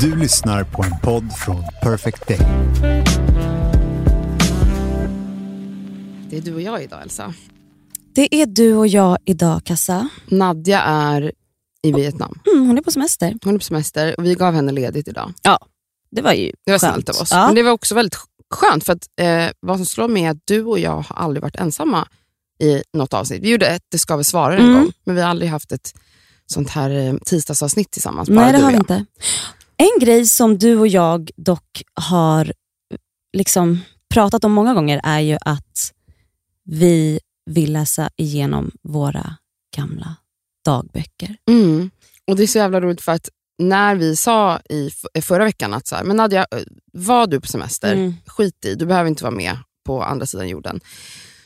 Du lyssnar på en podd från Perfect Day. Det är du och jag idag Elsa. Det är du och jag idag, Kassa. Nadja är i Vietnam. Mm, hon är på semester. Hon är på semester och vi gav henne ledigt idag. Ja, det var ju Det var skönt. snällt av oss. Ja. Men det var också väldigt skönt för att eh, vad som slår mig är att du och jag har aldrig varit ensamma i något avsnitt. Vi gjorde ett Det ska vi svara en Mm. gång, men vi har aldrig haft ett sånt här eh, tisdagsavsnitt tillsammans. bara Nej, det har vi inte. En grej som du och jag dock har liksom pratat om många gånger är ju att vi vill läsa igenom våra gamla dagböcker. Mm. Och Det är så jävla roligt för att när vi sa i förra veckan att så här, men Nadja, eh, var du på semester, Mm. skit i, du behöver inte vara med på andra sidan jorden.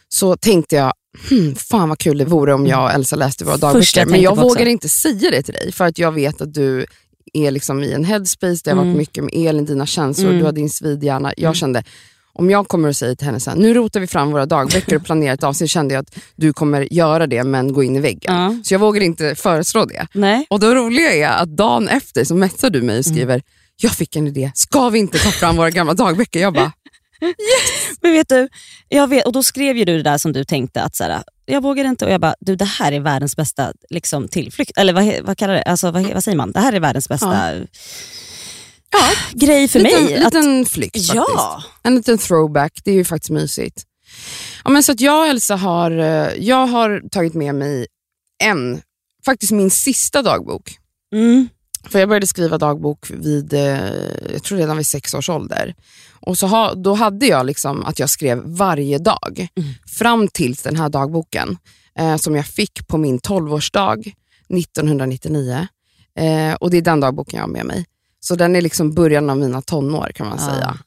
Så tänkte jag, hmm, fan vad kul det vore om jag och Elsa läste våra dagböcker. Men jag vågar inte säga det till dig för att jag vet att du är liksom i en headspace, det har varit Mm. mycket med Elin, dina känslor, Mm. du har din svidhjärna. Jag Mm. kände, om jag kommer och säger till henne så här, nu rotar vi fram våra dagböcker och planerar ett avsnitt, kände jag att du kommer göra det men gå in i väggen. Ja. Så jag vågar inte föreslå det. Nej. Och det roliga är att dagen efter så messar du mig och Mm. skriver, jag fick en idé, ska vi inte ta fram våra gamla dagböcker? Jag bara, Men vet du, jag vet, och då skrev ju du det där som du tänkte att så här, jag vågar inte och jag bara, du det här är världens bästa liksom, tillflykt. Eller vad, vad kallar det? Alltså, vad, vad säger man? Det här är världens bästa ja, grej för liten, mig. att, liten flykt faktiskt. ja. En liten throwback, det är ju faktiskt mysigt. Ja, men så att jag och Elsa har, eh, jag har tagit med mig en, faktiskt min sista dagbok. Mm. För jag började skriva dagbok vid, eh, jag tror redan vid sex års ålder. Och så ha, då hade jag liksom att jag skrev varje dag. Fram tills den här dagboken eh, som jag fick på min 12-årsdag 1999. Eh, och det är den dagboken jag har med mig. Så den är liksom början av mina tonår kan man Ja. säga.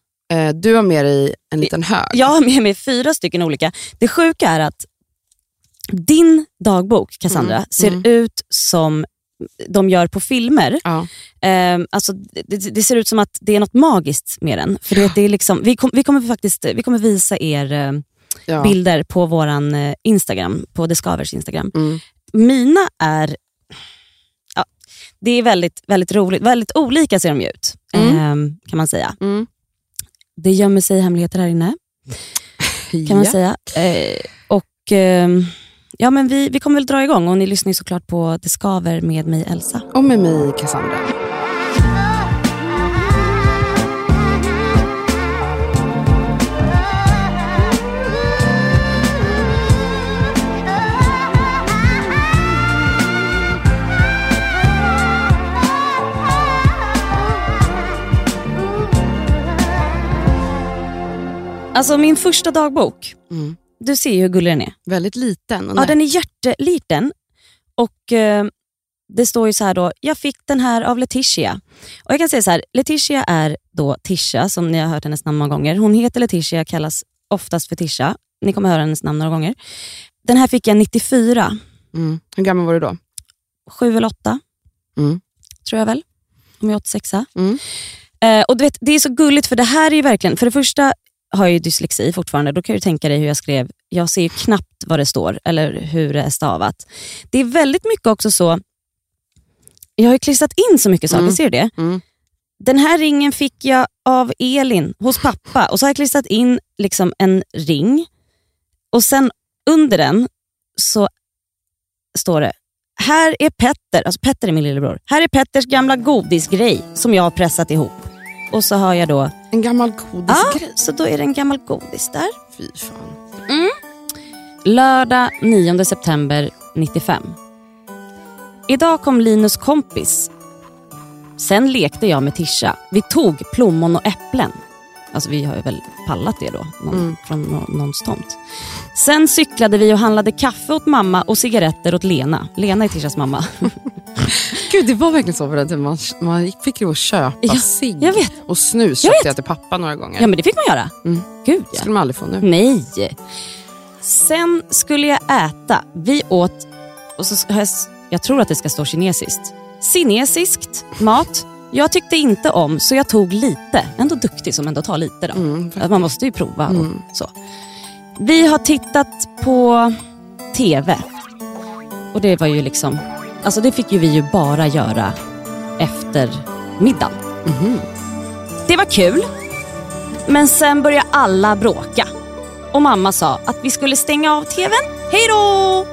Eh, du har med dig en liten hög. Jag har med mig fyra stycken olika. Det sjuka är att din dagbok, Cassandra, Mm, ser mm. ut som de gör på filmer. Ja. Ehm, alltså, det, det ser ut som att det är något magiskt med den. För det, det är liksom, vi, kom, vi, kommer faktiskt, vi kommer visa er eh, Ja. bilder på vår Instagram, på Discovers Instagram. Mm. Mina är ja, det är väldigt, väldigt roligt. Väldigt olika ser de ut, Mm. ehm, kan man säga. Mm. Det gömmer sig hemligheter här inne kan man Ja. säga. Eh, och ehm, ja, men vi, vi kommer väl dra igång och ni lyssnar ju såklart på Det skaver med mig Elsa. Och med mig Cassandra. Alltså min första dagbok, Mm. Du ser ju hur gullig den är. Väldigt liten. Ja, den är hjärteliten och eh, det står ju så här då, jag fick den här av Letitia. Och jag kan säga så här, Letitia är då Tisha, som ni har hört hennes namn många gånger. Hon heter Letitia, kallas oftast för Tisha. Ni kommer höra hennes namn några gånger. Den här fick jag 94, Mm. Hur gammal var du då? sju eller åtta, Mm. tror jag väl. Om jag är 86. Mm. Eh, och du vet, det är så gulligt för det här är ju verkligen, för det första har ju dyslexi fortfarande. Då kan du tänka dig hur jag skrev. Jag ser ju knappt vad det står eller hur det är stavat. Det är väldigt mycket också så, jag har ju klistrat in så mycket saker, Mm. ser du det? Mm. Den här ringen fick jag av Elin hos pappa och så har jag klistrat in liksom en ring och sen under den så står det här är Petter, alltså Petter är min lillebror. Här är Petters gamla godisgrej som jag har pressat ihop. Och så har jag då, En gammal ja, godisgrej. så då är det en gammal godis där. Fy fan. Lördag 9 september 95. Idag kom Linus kompis. Sen lekte jag med Tisha. Vi tog plommon och äpplen. Alltså vi har ju väl pallat det då, någon, Mm. från nå- någons tomt. Sen cyklade vi och handlade kaffe åt mamma och cigaretter åt Lena. Lena är Tishas mamma. Gud, det var verkligen så på den. Man, man fick att köpa Ja, cigg och snus Jag köpte jag till pappa några gånger. Ja men det fick man göra. Mm. Gud Det ja. skulle man aldrig få nu. Nej. Sen skulle jag äta. Vi åt, och så jag, jag tror att det ska stå kinesiskt. Kinesiskt mat. Jag tyckte inte om så jag tog lite. Ändå duktig som ändå tar lite. Då. Mm. Man måste ju prova. Mm. Och så. Vi har tittat på TV. Och det var ju liksom, alltså det fick ju vi ju bara göra efter middagen. Mhm. Det var kul, men sen började alla bråka. Och mamma sa att vi skulle stänga av tvn. Hej då!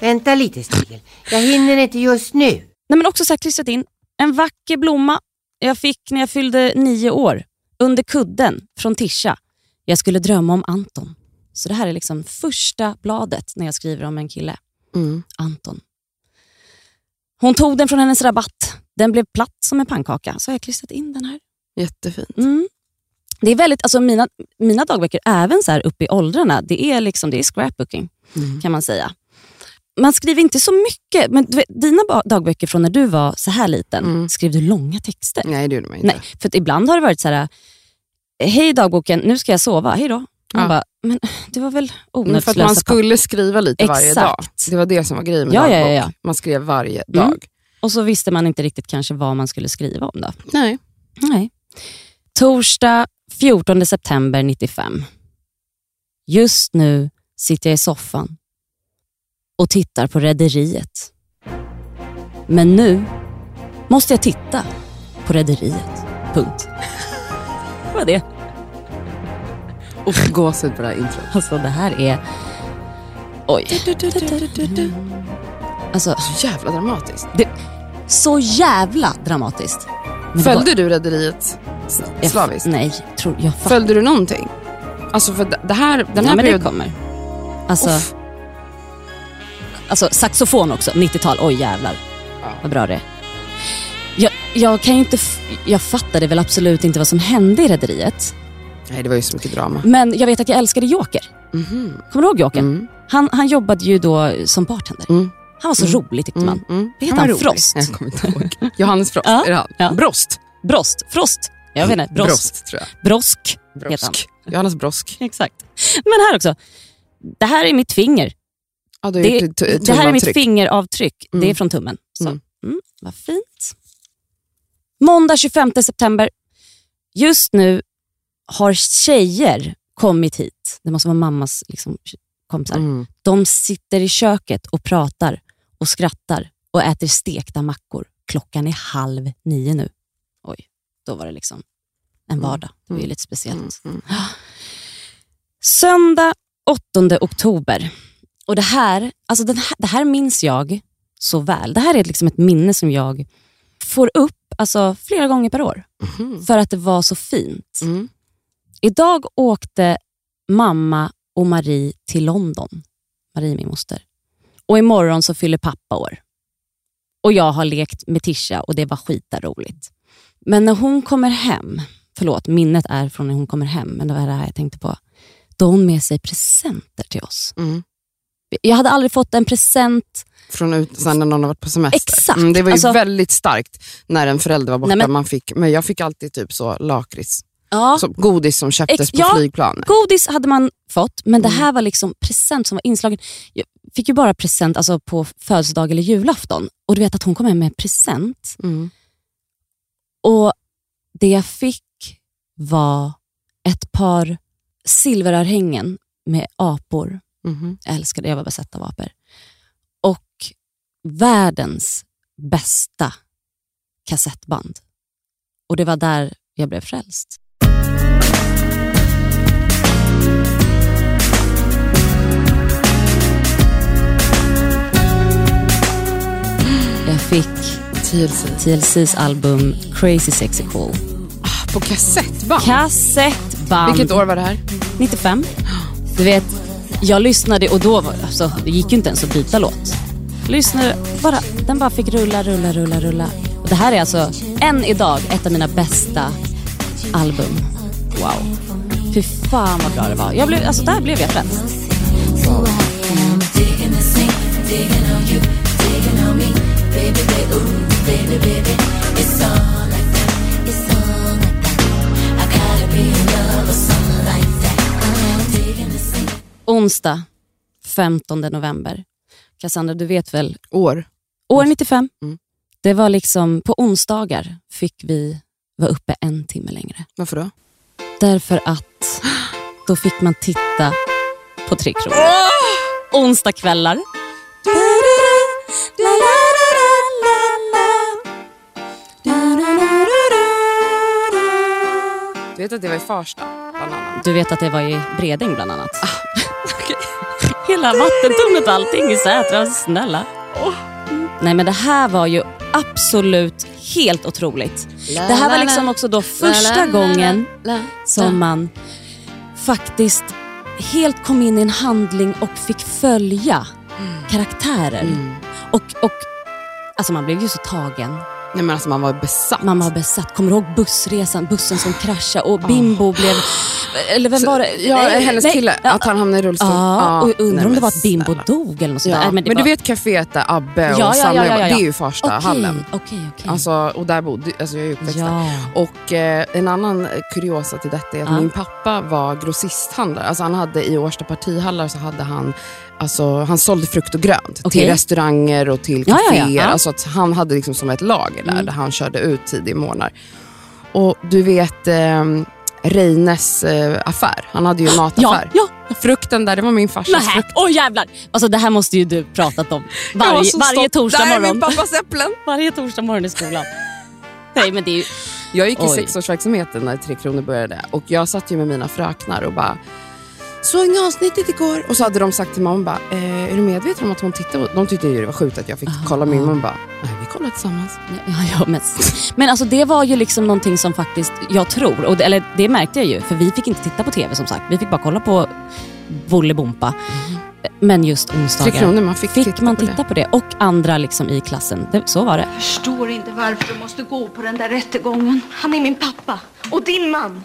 Vänta lite Stigel, jag hinner inte just nu. Nej, men också så här klistrat in en vacker blomma jag fick när jag fyllde nio år under kudden från Tisha. Jag skulle drömma om Anton. Så det här är liksom första bladet när jag skriver om en kille. Mm. Anton. Hon tog den från hennes rabatt. Den blev platt som en pannkaka, så har jag klistrat in den här. Jättefint. Mm. Det är väldigt, alltså mina, mina dagböcker, även så här uppe i åldrarna, det är, liksom, det är scrapbooking Mm. kan man säga. Man skriver inte så mycket, men vet, dina dagböcker från när du var så här liten, Mm. skrev du långa texter? Nej, det gjorde man inte. Nej, för ibland har det varit så här, hej dagboken, nu ska jag sova, hej då. Man Ja. bara, men det var väl onödigt för att man skulle skriva lite varje dag. Exakt. Det var det som var grejen med Ja, dagbok. ja, ja. Man skrev varje Mm. dag. Och så visste man inte riktigt kanske vad man skulle skriva om. då. Nej. Nej. Torsdag 14 september 95. Just nu sitter jag i soffan och tittar på Rederiet. Men nu måste jag titta på Rederiet. Punkt. Det var det. Och gåshud på det här introt. Alltså det här är... Oj. Alltså, Så jävla dramatiskt. så jävla dramatiskt. Men det var- Följde du Rederiet slaviskt? Nej, tror, jag fattar. Följde du någonting? Alltså för det- det här, den ja, här men det perioden... kommer. Alltså, Uff. Alltså saxofon också, 90-tal. Oj jävlar Ja. vad bra det är. Jag, jag, kan ju inte, jag fattade väl absolut inte vad som hände i Rederiet. Nej, det var ju så mycket drama. Men jag vet att jag älskade Joker. Mhm. Kommer du ihåg Joker? Mm. Han, han jobbade ju då som bartender. Mm. Han var så rolig tyckte man. Mm. Mm. Vad heter han? rolig. Frost? Jag kommer inte ihåg. Johannes Frost, Ja, är det han? ja. Brost. Brost. Frost. Jag vet inte. Brost. Brost, tror jag. Brosk. heter han. Brosk. Johannes Brosk. Exakt. Men här också. Det här är mitt finger. Ja, Det, ett det här är mitt fingeravtryck. Det är Mm. från tummen. Så. Mm. Mm. vad fint. Måndag 25 september. Just nu har tjejer kommit hit. Det måste vara mammas liksom, kompisar. Mm. De sitter i köket och pratar och skrattar och äter stekta mackor. Klockan är halv nio nu. Oj, då var det liksom en vardag. Det var ju Mm. lite speciellt. Mm. Söndag 8 oktober. Och det här, alltså den här, det här minns jag så väl. Det här är liksom ett minne som jag får upp alltså, flera gånger per år. Mhm. För att det var så fint. Mm. Idag åkte mamma och Marie till London. Marie min moster. Och imorgon så fyller pappa år. Och jag har lekt med Tisha och det var skitroligt. Men när hon kommer hem, förlåt minnet är från när hon kommer hem, men det var det här jag tänkte på. Då har hon med sig presenter till oss. Mm. Jag hade aldrig fått en present. Från ut, sen när någon har varit på semester. Exakt. Mm, det var ju Alltså- väldigt starkt när en förälder var borta. Nej, men- man fick, men jag fick alltid typ så lakrits. Ja, Så godis som köptes Ex- på ja. flygplanet. godis hade man fått, men det Mm. här var liksom present som var inslagen. Jag fick ju bara present alltså på födelsedag eller julafton. Och du vet att hon kom hem med present. Mm. Och det jag fick var ett par silverörhängen med apor. Mhm. Jag älskade, jag var besatt av apor. Och världens bästa kassettband. Och det var där jag blev frälst. Jag fick TLC. TLCs album Crazy Sexy Cool. Ah, På kassettband. Kassettband. Vilket år var det här? 95. Du vet, jag lyssnade och då var, alltså, det gick ju inte ens att byta låt. Lyssnade, bara, den bara fick rulla, rulla, rulla, rulla. Och det här är alltså, än idag, ett av mina bästa album. Wow. Fy fan vad bra det var. Jag blev, alltså, där blev jag frälst. Onsdag 15 november. Cassandra, du vet väl, År. år 95. Mm. Det var liksom, på onsdagar fick vi vara uppe en timme längre. Varför då? Därför att då fick man titta på Tre Kronor. Onsdagskvällar. vet att det var i Farsta. Du vet att det var i Bredäng bland annat? Hela vattentornet och allting i Sätra, snälla. Mm. Nej men det här var ju absolut helt otroligt. Det här var liksom också då första gången som man faktiskt helt kom in i en handling och fick följa karaktärer. Mm. Och, och alltså man blev ju så tagen. Nej, men alltså, man var besatt. Man var besatt. Kommer du ihåg bussresan, bussen som kraschade och Bimbo blev... Eller vem var det? Ja, Nej, hennes nej. kille, Ja, att han hamnade i rullstol. Ja, och undrar om det men var att Bimbo dog eller något sånt Ja. där. Men, du var- vet caféet där Abbe och Ja, ja, Sanna ja, ja, ja. Det är ju första Okej, hallen. Okej, okej. Alltså, och där bodde, alltså jag är uppväxt där. ja. Och eh, en annan kuriosa till detta är att Ja. min pappa var grossisthandlare. Alltså han hade i Årsta partihallar så hade han, alltså, han sålde frukt och grönt Okej. till restauranger och till Ja, ja, ja. kaféer. Ja. Alltså att han hade liksom som ett lager där, Mm. där han körde ut tidig morgnar. Och du vet eh, Reines eh, affär, han hade ju en Ja, mataffär. ja. Frukten där, det var min farsas Nej, frukt. åh jävlar. Alltså det här måste ju du pratat om varje, varje torsdag Där är morgon. min pappas äpplen. Varje torsdag morgon i skolan. Nej men det är ju... Jag gick i Oj. sexårsverksamheten när Tre Kronor började och jag satt ju med mina fröknar och bara Såg ni avsnittet igår? Och så hade de sagt till mamma, bara, eh, är du medveten om att hon tittade? på-" De tyckte ju det var sjukt att jag fick kolla min mamma bara, nej vi kollar tillsammans. Ja, ja, men, men alltså det var ju liksom någonting som faktiskt, jag tror, och det, eller det märkte jag ju för vi fick inte titta på TV som sagt. Vi fick bara kolla på Bolibompa. Men just Tre onsdagar Kronor, man fick, fick titta man på det. titta på det. Och andra liksom i klassen. Det, så var det. förstår inte varför du måste gå på den där rättegången. Han är min pappa och din man.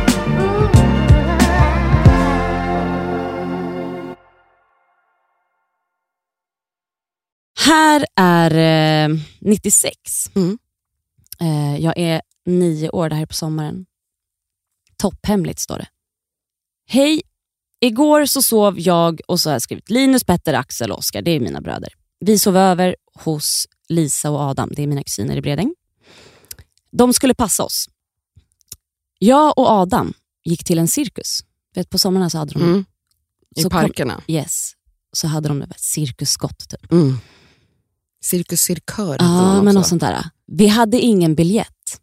Här är eh, 96. Mm. Eh, jag är nio år, det här är på sommaren. Topphemligt står det. Hej, igår så sov jag och så har jag skrivit Linus, Petter, Axel och Oskar. Det är mina bröder. Vi sov över hos Lisa och Adam, det är mina kusiner i Bredäng. De skulle passa oss. Jag och Adam gick till en cirkus. Vet, på somrarna så hade de Mm. I så kom- parkerna. yes, så hade de ett cirkusskott. Typ. Mm. Cirkus Cirkör Ja, men något sånt där. Vi hade ingen biljett.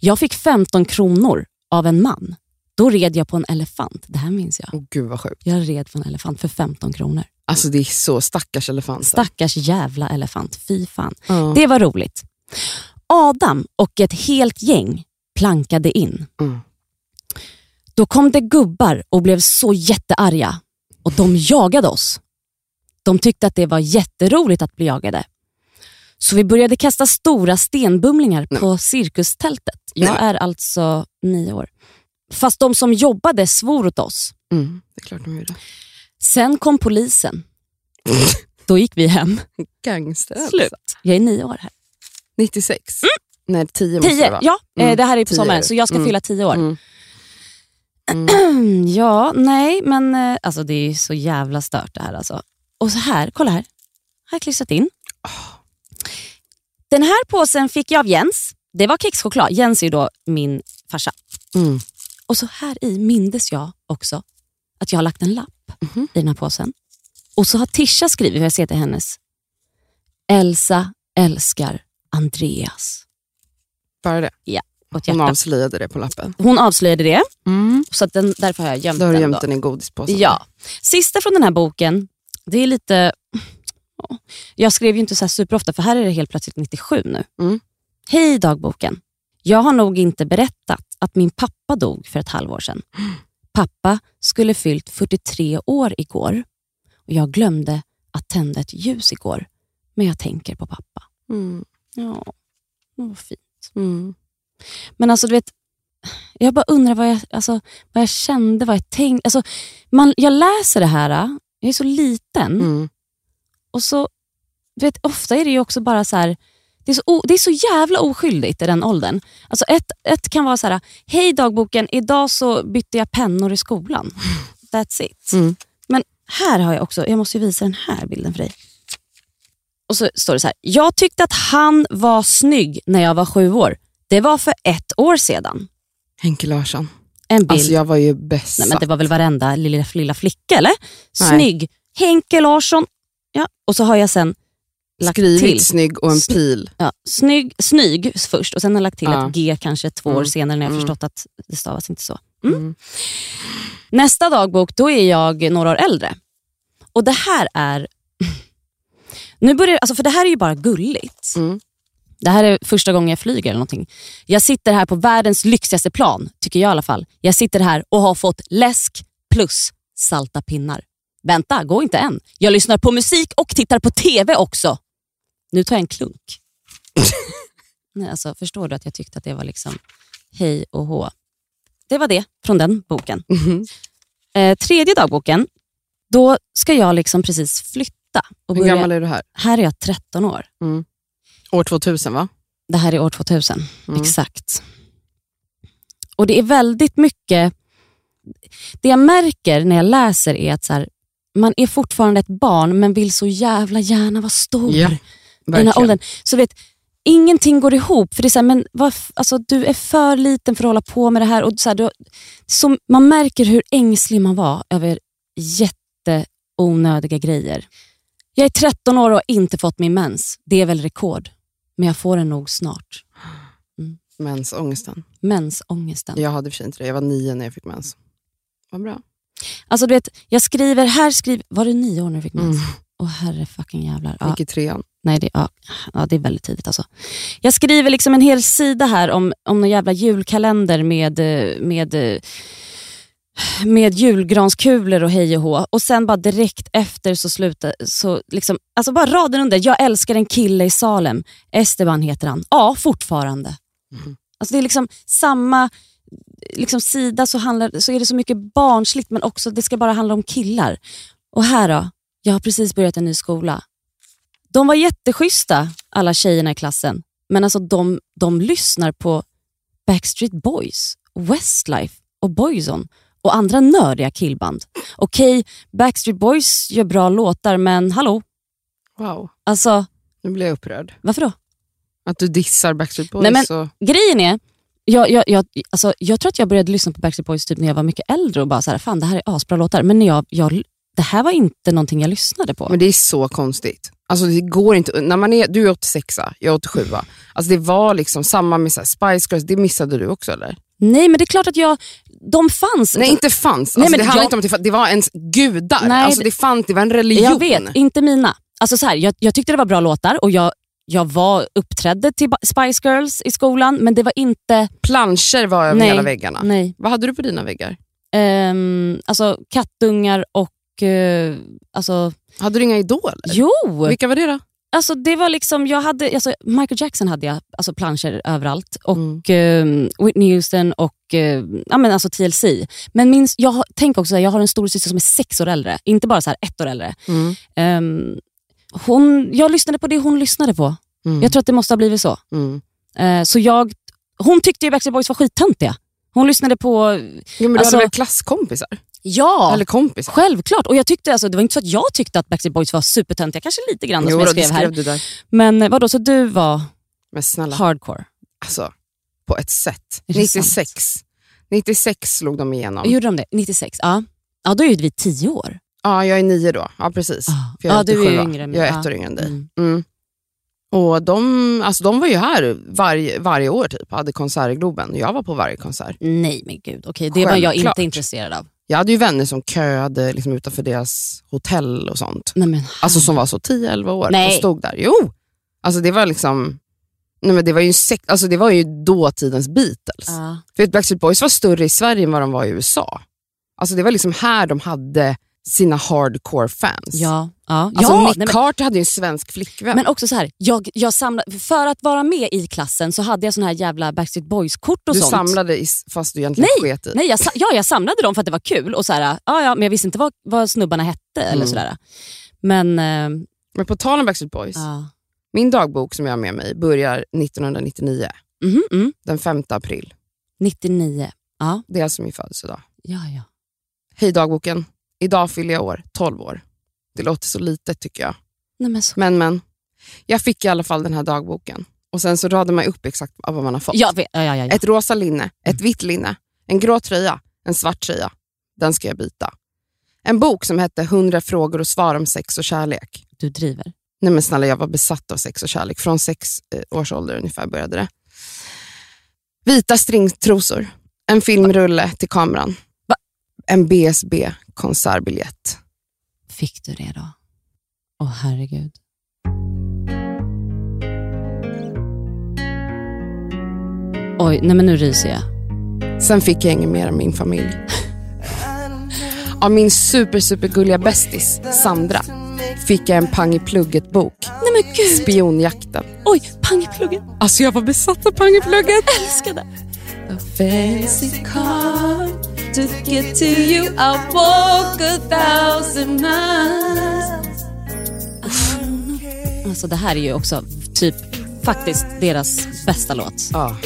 Jag fick 15 kronor av en man. Då red jag på en elefant. Det här minns jag. Åh, Gud vad sjukt. Jag red på en elefant för 15 kronor. Alltså det är så stackars elefanter. Stackars jävla elefant. Fy fan. Ja. Det var roligt. Adam och ett helt gäng plankade in. Mm. Då kom det gubbar och blev så jättearga och de jagade oss. De tyckte att det var jätteroligt att bli jagade. Så vi började kasta stora stenbumlingar på cirkustältet. Jag är alltså nio år. Fast de som jobbade svor åt oss. Mm. Det är klart de gjorde. Sen kom polisen. Då gick vi hem. Gangster alltså. Slut. Jag är nio år här. 96. Nej, tio måste det Tio, vara. ja. eh, Mm, Det här är på tio sommaren, det. så jag ska Mm. fylla tio år. Mm. Mm. Ja, nej, men eh, alltså, det är så jävla stört det här. Alltså. Och så här, kolla här. Här har jag klistrat in. Den här påsen fick jag av Jens. Det var kexchoklad. Jens är ju då min farsa. Mm. Och så här i mindes jag också att jag har lagt en lapp Mhm. i den här påsen. Och så har Tisha skrivit, jag ser till hennes. Elsa älskar Andreas. Bara det. Ett Hon avslöjade det på lappen. Hon avslöjade det, Mm. så att den, därför har jag gömt har du den. gömt då. den i godispåsen. Ja. Sista från den här boken, det är lite... ja, Jag skrev ju inte så här superofta, för här är det helt plötsligt 97 nu. Mm. Hej dagboken. Jag har nog inte berättat att min pappa dog för ett halvår sedan. Pappa skulle fyllt 43 år igår och jag glömde att tända ett ljus igår. Men jag tänker på pappa. Mm. Ja, vad fint. Mm. Men alltså du vet, jag bara undrar vad jag, alltså, vad jag kände, vad jag tänkte. Alltså, man, jag läser det här, jag är så liten Mm. Och så, du vet, ofta är det ju också bara så här, det är så, o, det är så jävla oskyldigt i den åldern. Alltså ett, ett kan vara så här, hej dagboken, idag så bytte jag pennor i skolan. That's it. Mm. Men här har jag också, jag måste ju visa den här bilden för dig. Och så står det så här, jag tyckte att han var snygg när jag var sju år. Det var för ett år sedan. Henke Larsson. En bild. Alltså jag var ju bäst. Nej, men det var väl varenda lilla, lilla flicka, eller? Nej. Snygg. Henke Larsson. Ja. Och så har jag sen lagt Skrivit till. snygg och en pil. Ja, snygg, snygg först och sen har jag lagt till Ja. ett G kanske två år Mm. senare när jag Mm. förstått att det stavas inte så. Mm. Mm. Nästa dagbok, då är jag några år äldre. Och det här är... Nu börjar, alltså för det här är ju bara gulligt. Mm. Det här är första gången jag flyger eller någonting. Jag sitter här på världens lyxigaste plan, tycker jag i alla fall. Jag sitter här och har fått läsk plus salta pinnar. Vänta, gå inte än. Jag lyssnar på musik och tittar på TV också. Nu tar jag en klunk. Nej, alltså, förstår du att jag tyckte att det var liksom hej och hå. Det var det från den boken. Mhm. Eh, tredje dagboken, då ska jag liksom precis flytta. Och Hur börja, gammal är du här? här är jag 13 år. År 2000 va? Det här är år 2000. Mm. Exakt. Och det är väldigt mycket... Det jag märker när jag läser är att så här, man är fortfarande ett barn men vill så jävla gärna vara stor. Ja, den här åldern. Så vet, ingenting går ihop. För det är så här, men vad, f- alltså, Du är för liten för att hålla på med det här. Och så här, du, som, man märker hur ängslig man var över jätteonödiga grejer. Jag är 13 år och har inte fått min mens. Det är väl rekord. Men jag får den nog snart. Mensångesten. Mensångesten. Jag hade för sig inte det. Jag var nio när jag fick mens. Vad bra. Alltså, du vet, jag skriver, här skriver... Var du nio år när du fick mens? Mm. Åh herre fucking jävlar. Ja. gick i trean. Nej, det, ja, ja, det är väldigt tidigt. Alltså. Jag skriver liksom en hel sida här om, om någon jävla julkalender med, med, med julgranskulor och hej och hå. Och sen bara direkt efter så slutar... Så liksom, alltså bara raden under. Jag älskar en kille i Salem. Esteban heter han. Ja, fortfarande. Mhm. Alltså det är liksom samma liksom sida så, handlar, så är det så mycket barnsligt men också det ska bara handla om killar. Och här då, jag har precis börjat en ny skola. De var jätteschyssta, alla tjejerna i klassen. Men alltså de, de lyssnar på Backstreet Boys, Westlife och Boyzone och andra nördiga killband. Okej, Backstreet Boys gör bra låtar, men hallå? Wow. Alltså, Nu blir jag upprörd. varför då? Att du dissar Backstreet Boys. Nej, men- och... Grejen är, jag, jag, jag, alltså, jag tror att jag började lyssna på Backstreet Boys typ när jag var mycket äldre och bara så här, fan det här är asbra låtar. Men när jag, jag, det här var inte någonting jag lyssnade på. Men det är så konstigt. Alltså det går inte, när man är, du är 86 jag är 87 Alltså det var liksom samma med så Spice Girls, det missade du också eller? Nej, men det är klart att jag, de fanns. Nej inte fanns, alltså, Nej, men det handlar jag- inte om att det, det var ens gudar. Nej, alltså, det- det fanns, det var en religion. Jag vet, inte mina. Alltså så här, jag, jag tyckte det var bra låtar och jag, jag var uppträdde till Spice Girls i skolan, men det var inte... Planscher var över Nej. hela väggarna. Nej. Vad hade du på dina väggar? Ehm, alltså kattungar och... eh, alltså, Hade du inga idoler? jo! Vilka var det då? Alltså, det var liksom, jag hade, alltså, Michael Jackson hade jag alltså, planscher överallt och Mm. ehm, Whitney Houston och eh, ja, men alltså TLC. Men min, jag, har- tänk också, jag har en stor syster som är sex år äldre, inte bara så här ett år äldre. Mm. Ehm, hon, jag lyssnade på det hon lyssnade på. Mm. Jag tror att det måste ha blivit så. Mm. Eh, så jag, hon tyckte ju Backstreet Boys var skittöntiga. Hon lyssnade på... Jo, men du Alltså- hade väl klasskompisar? Ja, Eller kompisar? självklart. Och jag tyckte alltså, Det var inte så att jag tyckte att Backstreet Boys var supertöntiga, kanske lite grann som Jo, jag då, det skrev här. skrev du där. Men eh, vadå, så du var Men snälla, hardcore? alltså, på ett sätt. Är det 96. 96 slog de igenom. Gjorde de det? 96? Ja. Ja, då är vi tio år. Ja, jag är nio då. Ja, precis. Ah. För jag är Ja, du är ju 87. yngre än. Jag är ett år yngre än dig. Mm. Mm. Och de, alltså, de var ju här varje, varje år, typ. hade konsert i Globen. Jag var på varje konsert. Nej men gud, okej. det var jag inte intresserad av. Jag hade ju vänner som köade liksom, utanför deras hotell och sånt. Nej, men, Alltså som var så 10-11 år Nej. och stod där. Jo! Alltså det var liksom... Nej, men det var ju sek- alltså det var ju dåtidens Beatles. Ja. För Backstreet Boys var större i Sverige än vad de var i USA. Alltså det var liksom här de hade sina hardcore fans. Ja, ja. Alltså ja Nick nej, men, Carter hade ju en svensk flickvän. men också så här, jag, jag samlade, för att vara med i klassen så hade jag såna här jävla Backstreet Boys-kort och du sånt. samlade i, fast du egentligen sket i. Nej, jag, ja, jag samlade dem för att det var kul, och så här, ja, ja, men jag visste inte vad, vad snubbarna hette. eller Mm. sådär. Men eh, Men på tal om Backstreet Boys, ja. min dagbok som jag har med mig börjar 1999, Mhm, mm. den 5 april. 99. Ja, Det är alltså min födelsedag. ja, ja. Hej dagboken, idag fyller jag år, 12 år. Det låter så litet tycker jag. Nej, men så. Men men, jag fick i alla fall den här dagboken. Och Sen så radar man upp exakt vad man har fått. Ja, ja, ja. Ett rosa linne, ett vitt linne, en grå tröja, en svart tröja. Den ska jag byta. En bok som hette 100 frågor och svar om sex och kärlek. Du driver. Nej men snälla, jag var besatt av sex och kärlek. Från sex eh, års ålder ungefär började det. Vita stringtrosor, en filmrulle till kameran? En BSB konsertbiljett. Fick du det då? Åh herregud. Oj, nej men nu ryser jag. Sen fick jag inget mer av min familj. Av min super, super gulliga bästis, Sandra, fick jag en pang i plugget-bok. Nej men gud. Spionjakten. Oj, pang i pluggen. Alltså jag var besatt av pang i plugget. Älskade. To get to you I'll walk a thousand miles Alltså det här är ju också typ faktiskt deras bästa låt. Ja.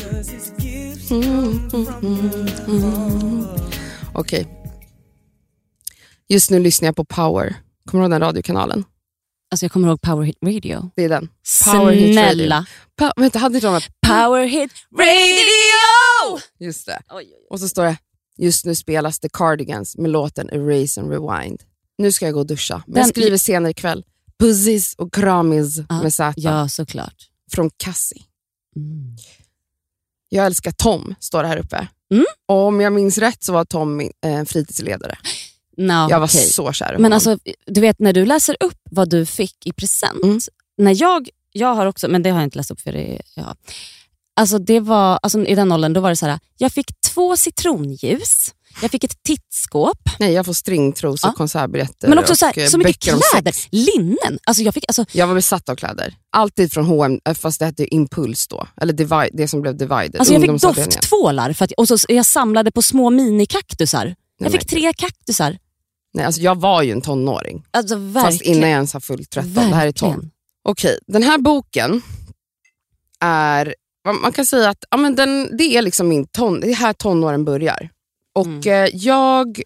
Okej. Just nu lyssnar jag på Power. Kommer du ihåg den radiokanalen? Alltså jag kommer ihåg Power Hit Radio. Det är den. Power Hit Radio. Snälla. Pa- vänta, hade inte de? Power Hit Radio! Just det. Oj, oj, oj. Och så står det, just nu spelas The Cardigans med låten Erase and Rewind. Nu ska jag gå och duscha, men jag Den- skriver senare ikväll. Puzzis och kramis Ja, med Z Ja, såklart. från Cassie. Mm. Jag älskar Tom, står det här uppe. Mm. Om jag minns rätt så var Tom eh, fritidsledare. No, jag var okej. så kär i Men honom. alltså, du vet när du läser upp vad du fick i present. Mm. När jag, jag har också, men det har jag inte läst upp för det, ja. Alltså det var, alltså I den åldern då var det så här, jag fick två citronljus, jag fick ett tittskåp, Nej, jag får stringtrosor, Ja. konsertbiljetter men också och så, här, eh, så mycket kläder, linnen. Alltså jag, fick, alltså, Jag var besatt av kläder. Alltid från H&M, eh, fast det hette Impuls då. Eller divide, det som blev Divided. alltså jag fick dofttvålar för att, och så, jag samlade på små minikaktusar. Jag Nej, fick tre kaktusar. Nej, alltså jag var ju en tonåring. Alltså, Fast innan jag ens har fyllt 13. Det här är 12. Verkligen. Okej, den här boken är, man kan säga att ja, men den, det är liksom min ton, det är här tonåren börjar. Och Mm. eh, jag,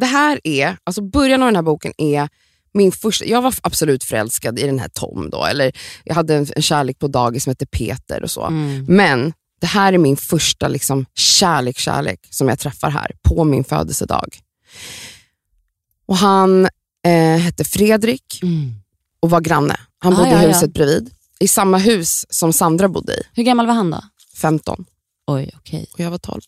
det här är, alltså början av den här boken är min första, jag var absolut förälskad i den här Tom då, eller jag hade en, en kärlek på dagis som hette Peter och så. Mm. Men det här är min första liksom, kärlek, kärlek som jag träffar här på min födelsedag. Och Han eh, hette Fredrik Mm. och var granne. Han Ah, bodde ja, i ja. huset bredvid. I samma hus som Sandra bodde i, Hur gammal var han då? 15. Oj, okej. Och jag var 12.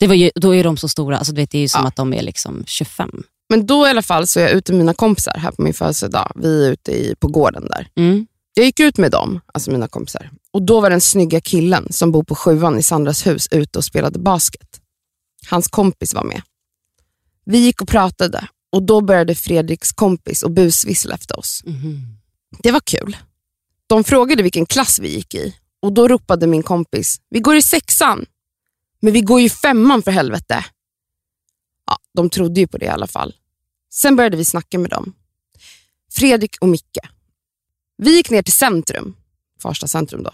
Det var ju, då är de så stora, alltså, du vet, det är ju som Ja. att de är liksom 25. Men då i alla fall så är jag ute med mina kompisar här på min födelsedag. Vi är ute i, på gården där. Mm. Jag gick ut med dem, alltså mina kompisar. Och då var den snygga killen som bor på sjuan i Sandras hus ute och spelade basket. Hans kompis var med. Vi gick och pratade och då började Fredriks kompis och busvissla efter oss. Mhm. Det var kul. De frågade vilken klass vi gick i och då ropade min kompis, vi går i sexan. Men vi går ju femman för helvete. Ja, de trodde ju på det i alla fall. Sen började vi snacka med dem. Fredrik och Micke. Vi gick ner till centrum, Farsta centrum då.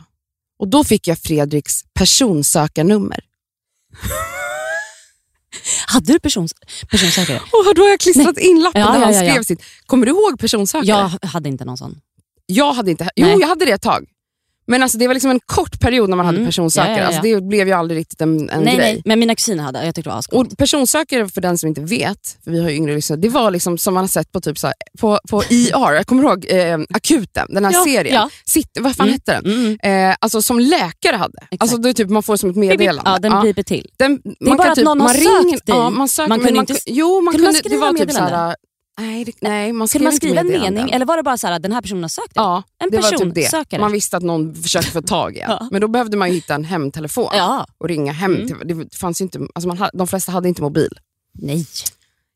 Och då fick jag Fredriks personsökarnummer. Hade du persons, personsökare? Och då har jag klistrat in lappen Ja, där ja, han ja, ja. skrev sitt. Kommer du ihåg personsökare? Jag hade inte någon sån. Jag hade inte, jo, Nej. jag hade det ett tag. Men alltså, det var liksom en kort period när man hade Mm. personsökare. Ja, ja, ja. Alltså, det blev ju aldrig riktigt en, en nej, grej. nej, men mina kusiner hade. Jag tyckte det var ascoolt. Och personsökare, för den som inte vet, för vi har ju yngre lyssnare, det var liksom som man har sett på typ så här, på, på IR, jag kommer ihåg eh, Akuten, den här Ja, serien. ja. Sitt, vad fan Mm. hette den? Mm, mm. Eh, alltså som läkare hade. Alltså det är typ, man får som ett meddelande. Ja, den piper till. Den, Det är bara att någon har sökt dig. Ja, man söker, Man kunde man, inte- Jo, man kunde man det var typ meddelande? såhär, nej, nej, man Kunde man skriva en mening eller var det bara så att den här personen har sökt? Ja, En det var typ det. Man visste att någon försökte få tag i en. Ja. Men då behövde man hitta en hemtelefon Ja. och ringa hem. Mm. Till, det fanns inte, alltså man, de flesta hade inte mobil. Nej.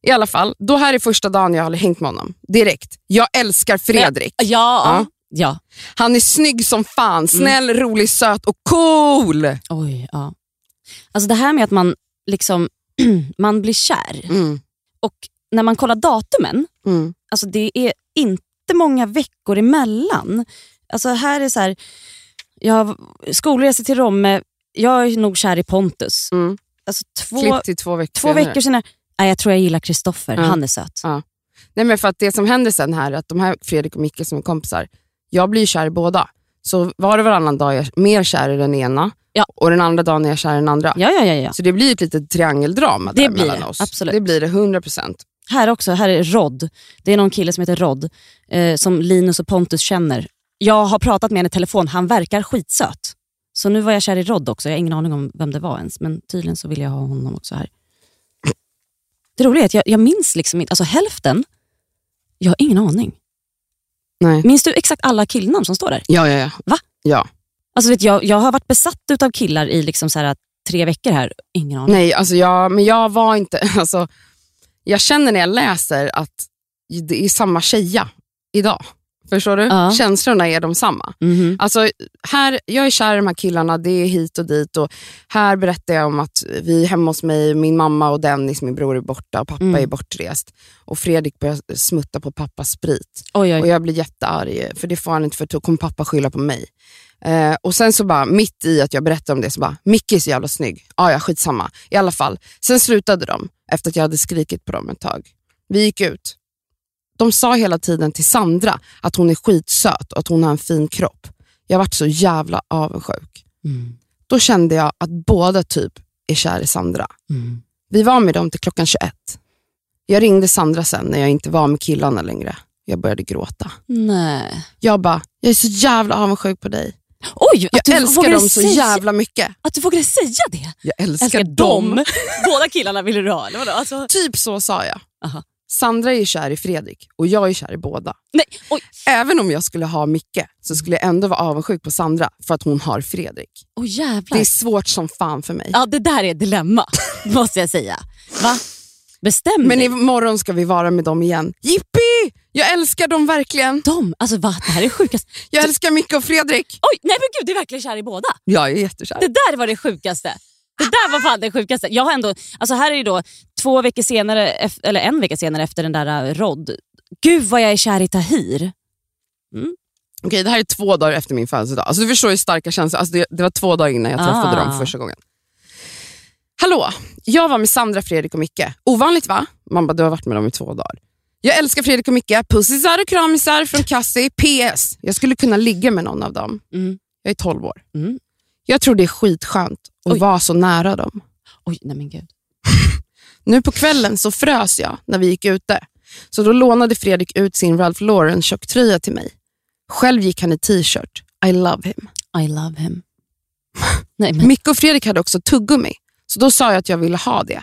I alla fall, då här är första dagen jag har hängt med honom. Direkt. Jag älskar Fredrik. Ja. Ja. ja. Han är snygg som Mm. fan, snäll, rolig, söt och cool. Oj, ja. Alltså det här med att man liksom man blir kär Mm. och när man kollar datumen, Mm. alltså det är inte många veckor emellan. Alltså här är så här, jag har skolresa till Romme, jag är nog kär i Pontus. Mm. Alltså två, Klipp till två veckor två veckor senare, nej, jag tror jag gillar Kristoffer, Ja. han är söt. Ja. Nej, men för att det som händer sen här, är att de här Fredrik och Micke som är kompisar, jag blir kär i båda. Så var och varannan dag är jag mer kär i den ena Ja. och den andra dagen är jag kär i den andra. Ja, ja, ja, ja. Så det blir ett litet triangeldrama Det där mellan det, oss. absolut. Det blir det, 100%. Här också, här är Rod. Det är någon kille som heter Rod, eh, som Linus och Pontus känner. Jag har pratat med henne i telefon, han verkar skitsöt. Så nu var jag kär i Rod också, jag har ingen aning om vem det var ens, men tydligen så vill jag ha honom också här. Det roliga är att jag, jag minns liksom inte, alltså hälften, jag har ingen aning. Nej. Minns du exakt alla killnamn som står där? Ja, ja, ja. Va? Ja. Alltså vet, jag, jag har varit besatt av killar i liksom så här, tre veckor här, ingen aning. Nej, alltså jag, men jag var inte... Alltså, jag känner när jag läser att det är samma tjeja idag. Förstår du? Ja. Känslorna är de samma. Mhm. Alltså, här, jag är kär i de här killarna, det är hit och dit. Och här berättar jag om att vi är hemma hos mig, min mamma och Dennis, min bror, är borta och pappa Mm. är bortrest. Och Fredrik börjar smutta på pappas sprit. Oj, oj. Och jag blir jättearg, för det får han inte, för då kommer pappa skylla på mig. Eh, och sen så bara, mitt i att jag berättar om det, så bara, Micke är så jävla snygg. Ah, ja, skitsamma. I alla fall. Sen slutade de, efter att jag hade skrikit på dem ett tag. Vi gick ut. De sa hela tiden till Sandra att hon är skitsöt och att hon har en fin kropp. Jag vart så jävla avundsjuk. Mm. Då kände jag att båda typ är kär i Sandra. Mm. Vi var med dem till klockan 21. Jag ringde Sandra sen när jag inte var med killarna längre. Jag började gråta. Nej. Jag bara, jag är så jävla avundsjuk på dig. Oj, Jag du älskar dem så säga- jävla mycket. Att du vågade säga det? Jag älskar, älskar dem. dem. Båda killarna ville du ha, eller vadå? Alltså, Typ så sa jag. Aha. Sandra är kär i Fredrik och jag är kär i båda. nej, oj, Även om jag skulle ha Micke så skulle jag ändå vara avundsjuk på Sandra för att hon har Fredrik. oh, jävlar. Det är svårt som fan för mig. Ja, det där är ett dilemma, måste jag säga. Va? Bestäm Men dig. imorgon ska vi vara med dem igen. Jippi! Jag älskar dem verkligen. De, alltså va? Det här är sjukast. Jag älskar Micke och Fredrik. Oj, nej men gud, du är verkligen kär i båda. Jag är jättekär. Det där var det sjukaste. Det där var fan det sjukaste. Jag har ändå, alltså här är det då två veckor senare, eller en vecka senare efter den där uh, Rod. Gud vad jag är kär i Tahir. Okej, det här är två dagar efter min födelsedag. Alltså, du förstår hur starka känslor. Alltså, det, det var två dagar innan jag träffade Ah. dem för första gången. Hallå, jag var med Sandra, Fredrik och Micke. Ovanligt va? Man bara, du har varit med dem i två dagar. Jag älskar Fredrik och Micke. Pussisar och kramisar från Cassie. PS. Jag skulle kunna ligga med någon av dem. Mm. Jag är 12 år. Mm. Jag tror det är skitskönt att Oj. vara så nära dem. Oj, nej men gud. Nu på kvällen så frös jag när vi gick ute. Så då lånade Fredrik ut sin Ralph Lauren tjocktröja till mig. Själv gick han i t-shirt. I love him. I love him. nej men, Micke och Fredrik hade också tuggummi, så då sa jag att jag ville ha det.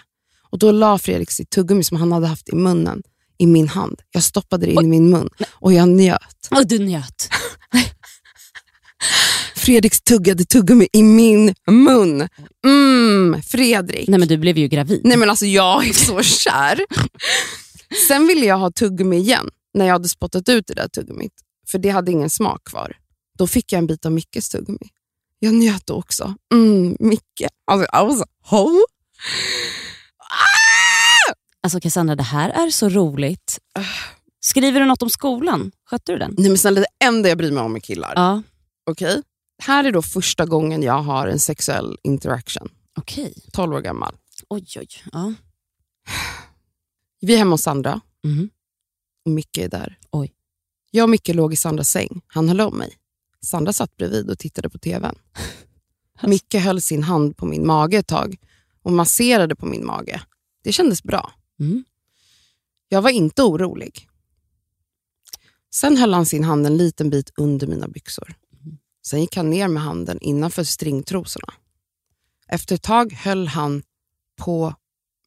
Och Då la Fredrik sitt tuggummi som han hade haft i munnen i min hand. Jag stoppade det in i min mun och jag njöt. oh, du njöt. Fredriks tuggade tuggummi i min mun. Mm, Fredrik. Nej men du blev ju gravid. Nej men alltså jag är så kär. Sen ville jag ha tuggummi igen när jag hade spottat ut det där tuggummit. För det hade ingen smak kvar. Då fick jag en bit av Mickes tuggummi. Jag njöt då också. Mm, Micke. Alltså, I was a hoe. Alltså Cassandra, det här är så roligt. Skriver du något om skolan? Skötte du den? Nej men snälla, det enda jag bryr mig om är killar. Ja. Okej? här är då första gången jag har en sexuell interaction. Okej. 12 år gammal. Oj, oj. Ja. Vi är hemma hos Sandra Mhm. och Micke är där. Oj. Jag och Micke låg i Sandras säng. Han höll om mig. Sandra satt bredvid och tittade på TVn. Micke höll sin hand på min mage ett tag och masserade på min mage. Det kändes bra. Mm. Jag var inte orolig. Sen höll han sin hand en liten bit under mina byxor. Sen gick han ner med handen innanför stringtrosorna. Efter ett tag höll han på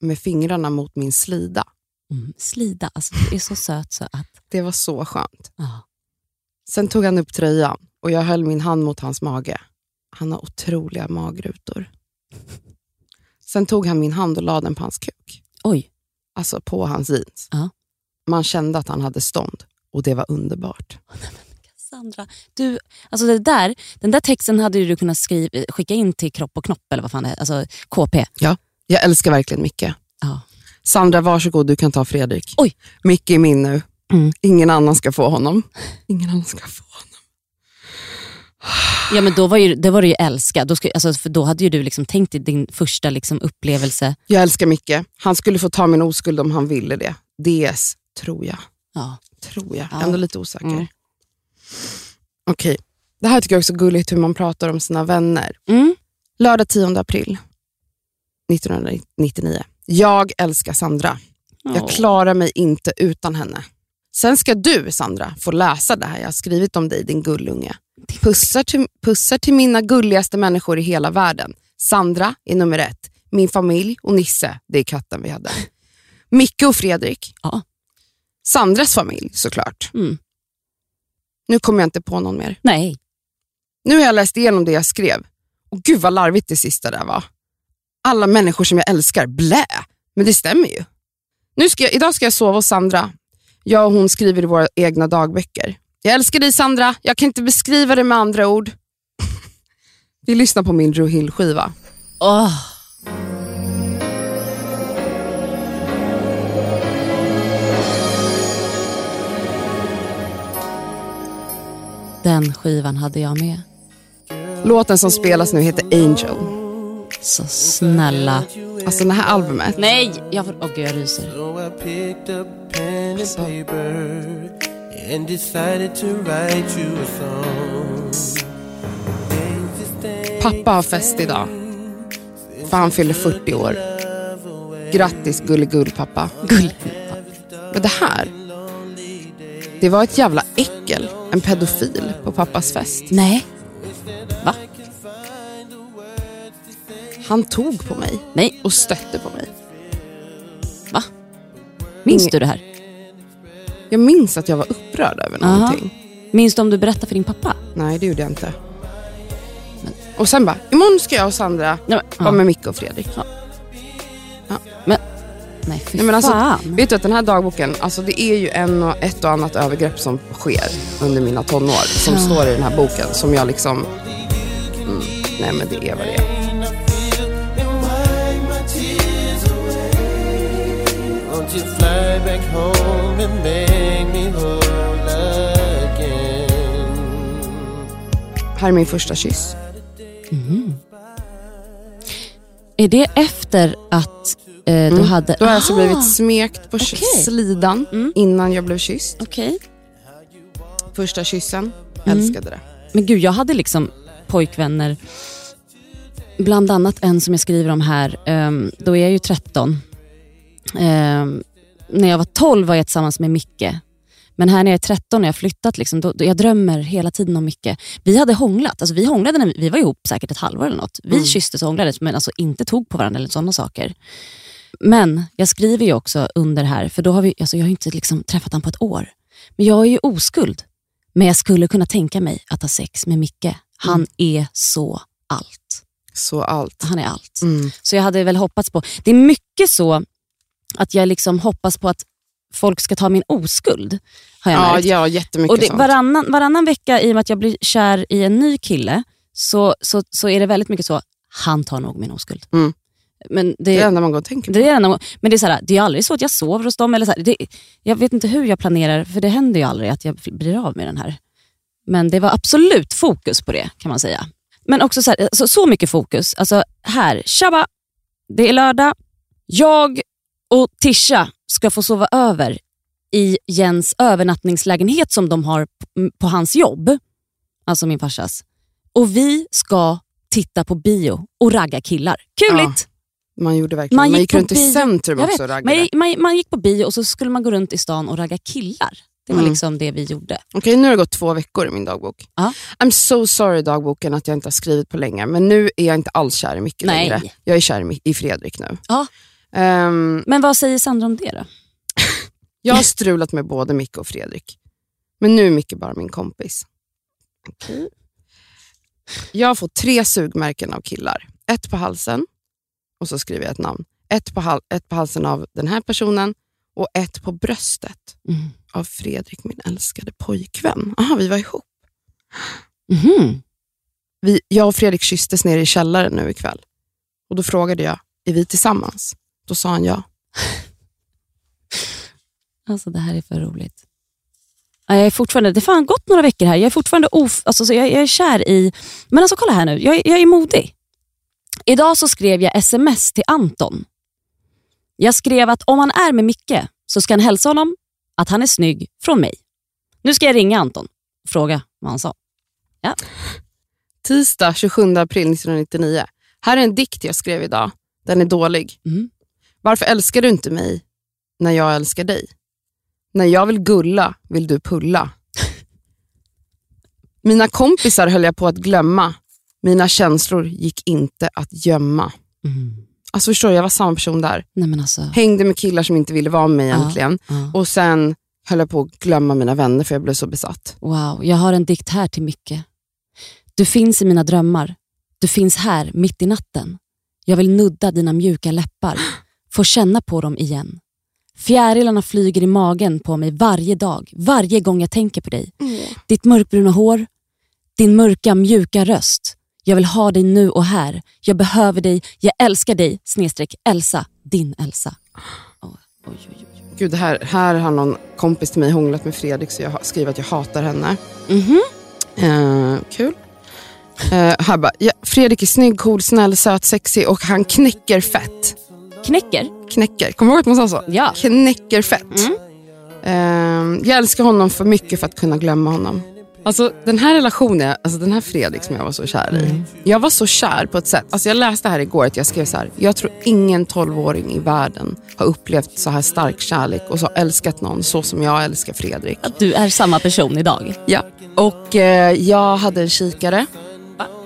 med fingrarna mot min slida. Mm. Slida, alltså du är så söt så att... Det var så skönt. Ja. Sen tog han upp tröjan och jag höll min hand mot hans mage. Han har otroliga magrutor. Sen tog han min hand och lade den på hans kuk. Oj. Alltså på hans jeans. Ja. Man kände att han hade stånd och det var underbart. Sandra, du, alltså det där, den där texten hade du kunnat skriva, skicka in till Kropp och Knopp, eller vad fan det heter, alltså KP. Jag älskar verkligen Micke. Ja. Sandra, varsågod, du kan ta Fredrik. Oj. Micke är min nu. Mm. Ingen annan ska få honom. Ingen annan ska få honom. Ja men då var, ju, det var du ju älska, då, skulle, alltså, för då hade ju du liksom tänkt dig din första liksom, upplevelse. Jag älskar Micke. Han skulle få ta min oskuld om han ville det. DS, tror jag. Ja. Tror jag. Ja. Ändå lite osäker. Mm. Okej. Det här tycker jag också är gulligt hur man pratar om sina vänner. Mm. Lördag 10 april 1999. Jag älskar Sandra. Jag Åh. klarar mig inte utan henne. Sen ska du, Sandra, få läsa det här jag har skrivit om dig, din gullunge. Pussar till, pussar till mina gulligaste människor i hela världen. Sandra är nummer ett. Min familj och Nisse, det är katten vi hade. Micke och Fredrik. Ja. Sandras familj såklart. Mm. Nu kommer jag inte på någon mer. Nej. Nu har jag läst igenom det jag skrev. Och gud vad larvigt det sista där var. Alla människor som jag älskar, blä. Men det stämmer ju. Nu ska jag, idag ska jag sova hos Sandra. Jag och hon skriver i våra egna dagböcker. Jag älskar dig Sandra, jag kan inte beskriva det med andra ord. Vi lyssnar på min Drew Hill-skiva. Åh. Den skivan hade jag med. Låten som spelas nu heter Angel. Så snälla. Alltså det här albumet. Nej! Jag får, åh gud jag ryser. So And decided to write you a song. Pappa har fest idag. För han fyller 40 år. Grattis gulligull pappa. Gull. Men det här, det var ett jävla äckel. En pedofil på pappas fest. Nej. Va? Han tog på mig Nej. och stötte på mig. Va? Minns du det här? Jag minns att jag var upprörd över Aha. någonting. Minns du om du berättade för din pappa? Nej, det gjorde jag inte. Och sen bara, imorgon ska jag och Sandra men, vara med Micke och Fredrik. Nej, fy Nej, men alltså, fan. vet du att den här dagboken, alltså det är ju en och, ett och annat övergrepp som sker under mina tonår. Som Ja. står i den här boken. Som jag liksom, mm, nej men det är vad det är. Won't you fly back home and make me whole again? Här är min första kyss. Är det efter att eh, du hade... Då har jag alltså blivit smekt på Okej. slidan Mm. innan jag blev kysst. Okej. Första kyssen, Mm. älskade det. Men gud, jag hade liksom pojkvänner. Bland annat en som jag skriver om här. ehm, då är jag ju 13. Ehm, när jag var 12 var jag tillsammans med Micke. Men här när jag är 13 och jag har flyttat, liksom, då, då, jag drömmer hela tiden om Micke. Vi hade hånglat. Alltså, vi hånglade när vi, vi var ihop säkert ett halvår eller något. Vi Mm. kysstes och hånglades men alltså inte tog på varandra eller sådana saker. Men jag skriver ju också under här, för då har vi, alltså jag har inte liksom träffat honom på ett år. Men jag är ju oskuld. Men jag skulle kunna tänka mig att ha sex med Micke. Han Mm. är så allt. Så allt. Han är allt. Mm. Så jag hade väl hoppats på, det är mycket så att jag liksom hoppas på att folk ska ta min oskuld. Har jag Ja, märkt. ja, jättemycket Och det, sånt. varannan, varannan vecka, i och med att jag blir kär i en ny kille, så, så, så är det väldigt mycket så, han tar nog min oskuld. Mm. Men det, är det enda man går och tänker på. det är ändå, men det är, så här, det är aldrig så att jag sover hos dem. Eller så här, det, jag vet inte hur jag planerar, för det händer ju aldrig att jag blir av med den här. Men det var absolut fokus på det kan man säga. Men också så, här, alltså, så mycket fokus. Alltså här, tjabba, det är lördag. Jag och Tisha ska få sova över i Jens övernattningslägenhet som de har på hans jobb. Alltså min farsas. Och vi ska titta på bio och ragga killar. Kuligt! Man gjorde verkligen. Man, gick, runt i centrum Jag också och raggade. man, man, man gick på bio och så skulle man gå runt i stan och ragga killar. Det var Mm. liksom det vi gjorde. Okej, nu har det gått två veckor i min dagbok. Ja. I'm so sorry dagboken att jag inte har skrivit på länge, men nu är jag inte alls kär i Micke längre. Jag är kär i Fredrik nu. Ja. Ehm, Men vad säger Sandra om det då? jag har strulat med både Micke och Fredrik, men nu är Micke bara min kompis. Okej. Jag har fått tre sugmärken av killar. Ett på halsen, och så skriver jag ett namn. Ett på, hal- ett på halsen av den här personen och ett på bröstet Mm. av Fredrik, min älskade pojkvän. Aha, vi var ihop. Mhm. Vi, jag och Fredrik kysstes nere i källaren nu ikväll. Och Då frågade jag, är vi tillsammans? Då sa han ja. Alltså det här är för roligt. Ja, Jag är fortfarande, det har fan gått några veckor här. Jag är fortfarande of, alltså, så jag, jag är kär i... Men alltså kolla här nu, jag, jag är modig. Idag så skrev jag sms till Anton. Jag skrev att om han är med Micke så ska han hälsa honom att han är snygg från mig. Nu ska jag ringa Anton och fråga vad han sa. Tisdag 27 april 1999. Här är en dikt jag skrev idag. Den är dålig. Mm. Varför älskar du inte mig när jag älskar dig? När jag vill gulla vill du pulla. Mina kompisar höll jag på att glömma. Mina känslor gick inte att gömma. Alltså förstår du, jag var samma person där. Nej men alltså. Hängde med killar som inte ville vara med mig Ja. egentligen. Ja. Och sen höll jag på att glömma mina vänner för jag blev så besatt. Wow, jag har en dikt här till Micke. Du finns i mina drömmar. Du finns här mitt i natten. Jag vill nudda dina mjuka läppar. Få känna på dem igen. Fjärilarna flyger i magen på mig varje dag, varje gång jag tänker på dig. Ditt mörkbruna hår, din mörka mjuka röst. Jag vill ha dig nu och här. Jag behöver dig, jag älskar dig. Snedstreck Elsa, din Elsa. Oj, oj, oj, oj. Gud, här, här har någon kompis till mig hånglat med Fredrik så jag skriver att jag hatar henne. Mhm. Eh, kul. Eh, här bara, ja, Fredrik är snygg, cool, snäll, söt, sexig och han knäcker fett. Knäcker? Knäcker, kommer du ihåg att man sa så? Ja. Knäcker fett. Mm. Eh, jag älskar honom för mycket för att kunna glömma honom. Alltså den här relationen, alltså den här Fredrik som jag var så kär i. Jag var så kär på ett sätt, alltså jag läste här igår att jag skrev så här. Jag tror ingen 12-åring i världen har upplevt så här stark kärlek och så älskat någon så som jag älskar Fredrik. Att du är samma person idag. Ja, och eh, jag hade en kikare.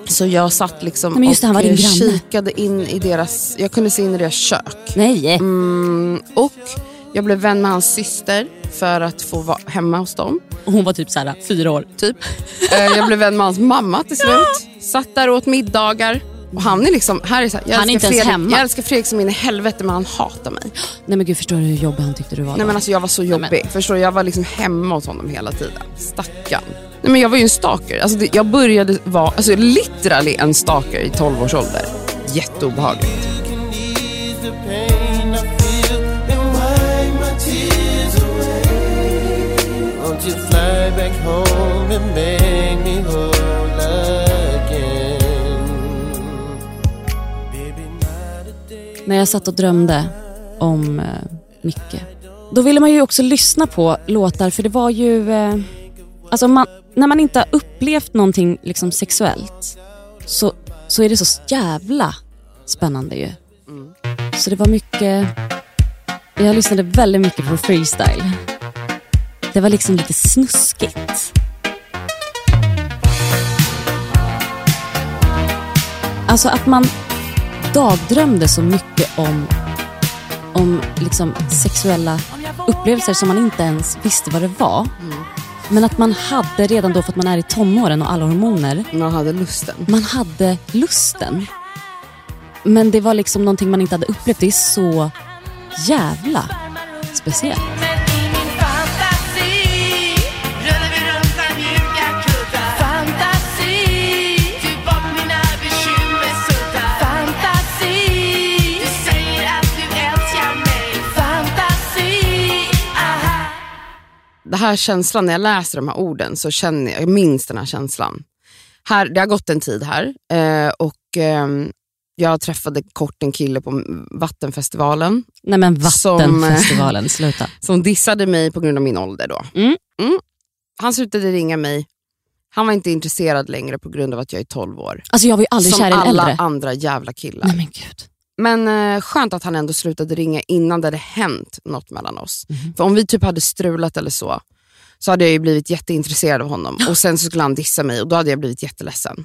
Så jag satt liksom Nej, just det, han var och din eh, granne. kikade in i deras, jag kunde se in i deras kök. Nej. Mm, och jag blev vän med hans syster för att få vara hemma hos dem. Och hon var typ så här, fyra år. Typ. Eh, jag blev vän med hans mamma till slut. Satt där och åt middagar. Och han är liksom, här är så här, jag, Han är inte ens Fredrik, hemma. jag älskar Fredrik som in i helvete men han hatar mig. Nej men gud, förstår du hur jobbig han tyckte du var Nej då? men alltså jag var så jobbig. Förstår du? Jag var liksom hemma hos honom hela tiden. Stackarn. Nej men jag var ju en stalker. Alltså det, jag började vara, alltså literally en stalker i 12 års ålder. Jätteobehagligt. you fly back home and make När jag satt och drömde om eh, Micke. Då ville man ju också lyssna på låtar för det var ju... Eh, alltså man, när man inte har upplevt någonting liksom sexuellt så, så är det så jävla spännande ju. Så det var mycket... Jag lyssnade väldigt mycket på freestyle. Det var liksom lite snuskigt. Alltså att man dagdrömde så mycket om, om liksom sexuella upplevelser som man inte ens visste vad det var. Men att man hade redan då, för att man är i tonåren och alla hormoner, Man hade lusten. man hade lusten. Men det var liksom någonting man inte hade upplevt. Det är så jävla speciellt. Det här känslan, när jag läser de här orden så känner jag, jag minns den här känslan. Här, det har gått en tid här eh, och ehm, jag träffade kort en kille på Vattenfestivalen Nej men Som, Vattenfestivalen, sluta. som dissade mig på grund av min ålder. Då. Mm. Han slutade ringa mig. Han var inte intresserad längre på grund av att jag är 12 år. Alltså jag var ju aldrig som kär i en alla äldre. andra jävla killar. Nej men gud. Men eh, skönt att han ändå slutade ringa innan det hade hänt något mellan oss. Mhm. För om vi typ hade strulat eller så, så hade jag ju blivit jätteintresserad av honom. Och sen så skulle han dissa mig och då hade jag blivit jätteledsen.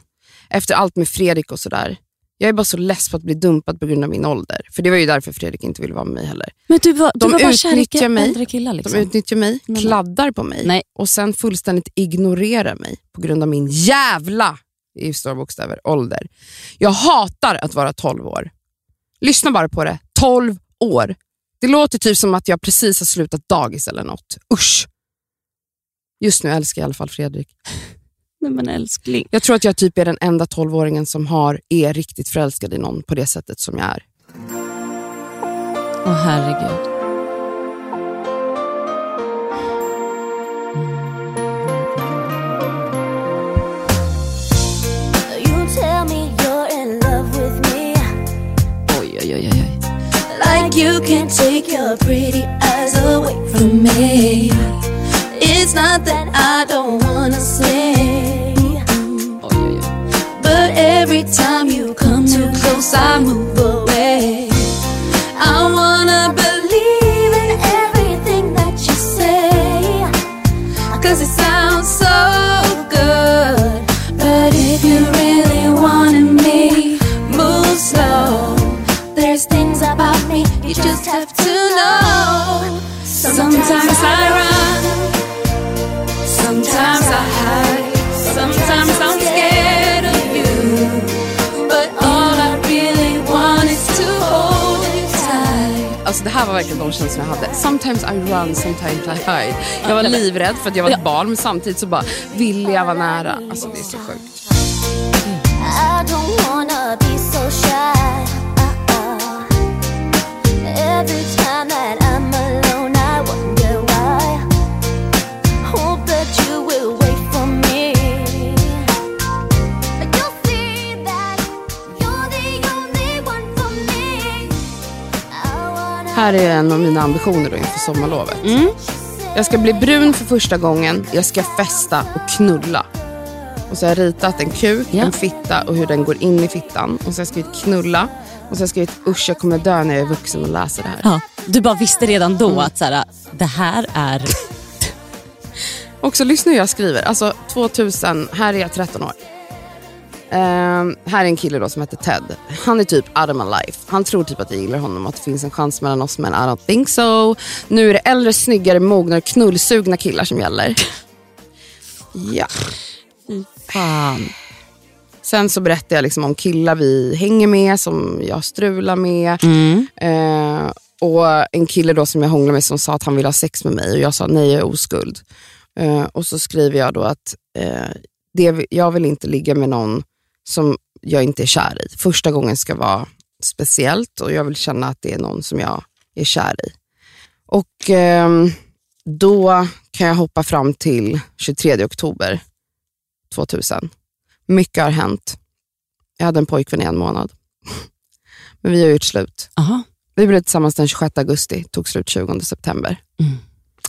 Efter allt med Fredrik och sådär. Jag är bara så less på att bli dumpad på grund av min ålder. För det var ju därför Fredrik inte ville vara med mig heller. Men du var, du De var utnyttjar mig. äldre killar liksom. De utnyttjar mig, men- kladdar på mig Nej. och sen fullständigt ignorerar mig på grund av min jävla, i stora bokstäver, ålder. Jag hatar att vara 12 år. Lyssna bara på det. 12 år. Det låter typ som att jag precis har slutat dagis eller något. Usch. Just nu älskar jag i alla fall Fredrik. Nej men älskling. Jag tror att jag typ är den enda 12-åringen som har, är riktigt förälskad i någon på det sättet som jag är. Åh herregud. You can't take your pretty eyes away from me. It's not that I don't wanna say, oj, oj, oj. but every time you come too close, I move away. I wanna believe in everything that you say, cause it sounds so Sometimes I run, sometimes I hide, sometimes I'm scared of you. But all I really want is to hold you tight. Alltså det här var verkligen de känslor jag hade. Sometimes I run, sometimes I hide. Jag var livrädd för att jag var ett barn men samtidigt så bara ville jag vara nära. Alltså det är så sjukt. Här är en av mina ambitioner då inför sommarlovet. Jag ska bli brun för första gången, jag ska festa och knulla. Och så har jag ritat en kuk, Ja. en fitta och hur den går in i fittan. Och så har jag skrivit knulla. Och så har jag skrivit usch jag kommer dö när jag är vuxen och läser det här. Ja, du bara visste redan då att så här, det här är... Också lyssna hur jag skriver. Alltså 2000, här är jag 13 år. Ehm, här är en kille då som heter Ted. Han är typ out of my life. Han tror typ att jag gillar honom och att det finns en chans mellan oss men I don't think so. Nu är det äldre, snyggare, mognare, knullsugna killar som gäller. Ja. Fan. Sen så berättar jag liksom om killar vi hänger med, som jag strular med. Mm. Eh, och en kille då som jag hånglade med som sa att han ville ha sex med mig och jag sa nej, jag är oskuld. Eh, och så skriver jag då att eh, det, jag vill inte ligga med någon som jag inte är kär i. Första gången ska vara speciellt och jag vill känna att det är någon som jag är kär i. Och ehm, då kan jag hoppa fram till 23 oktober 2000. Mycket har hänt. Jag hade en pojkvän i en månad. Men vi har gjort slut. Aha. Vi blev tillsammans den 26 augusti, tog slut 20 september. Mm.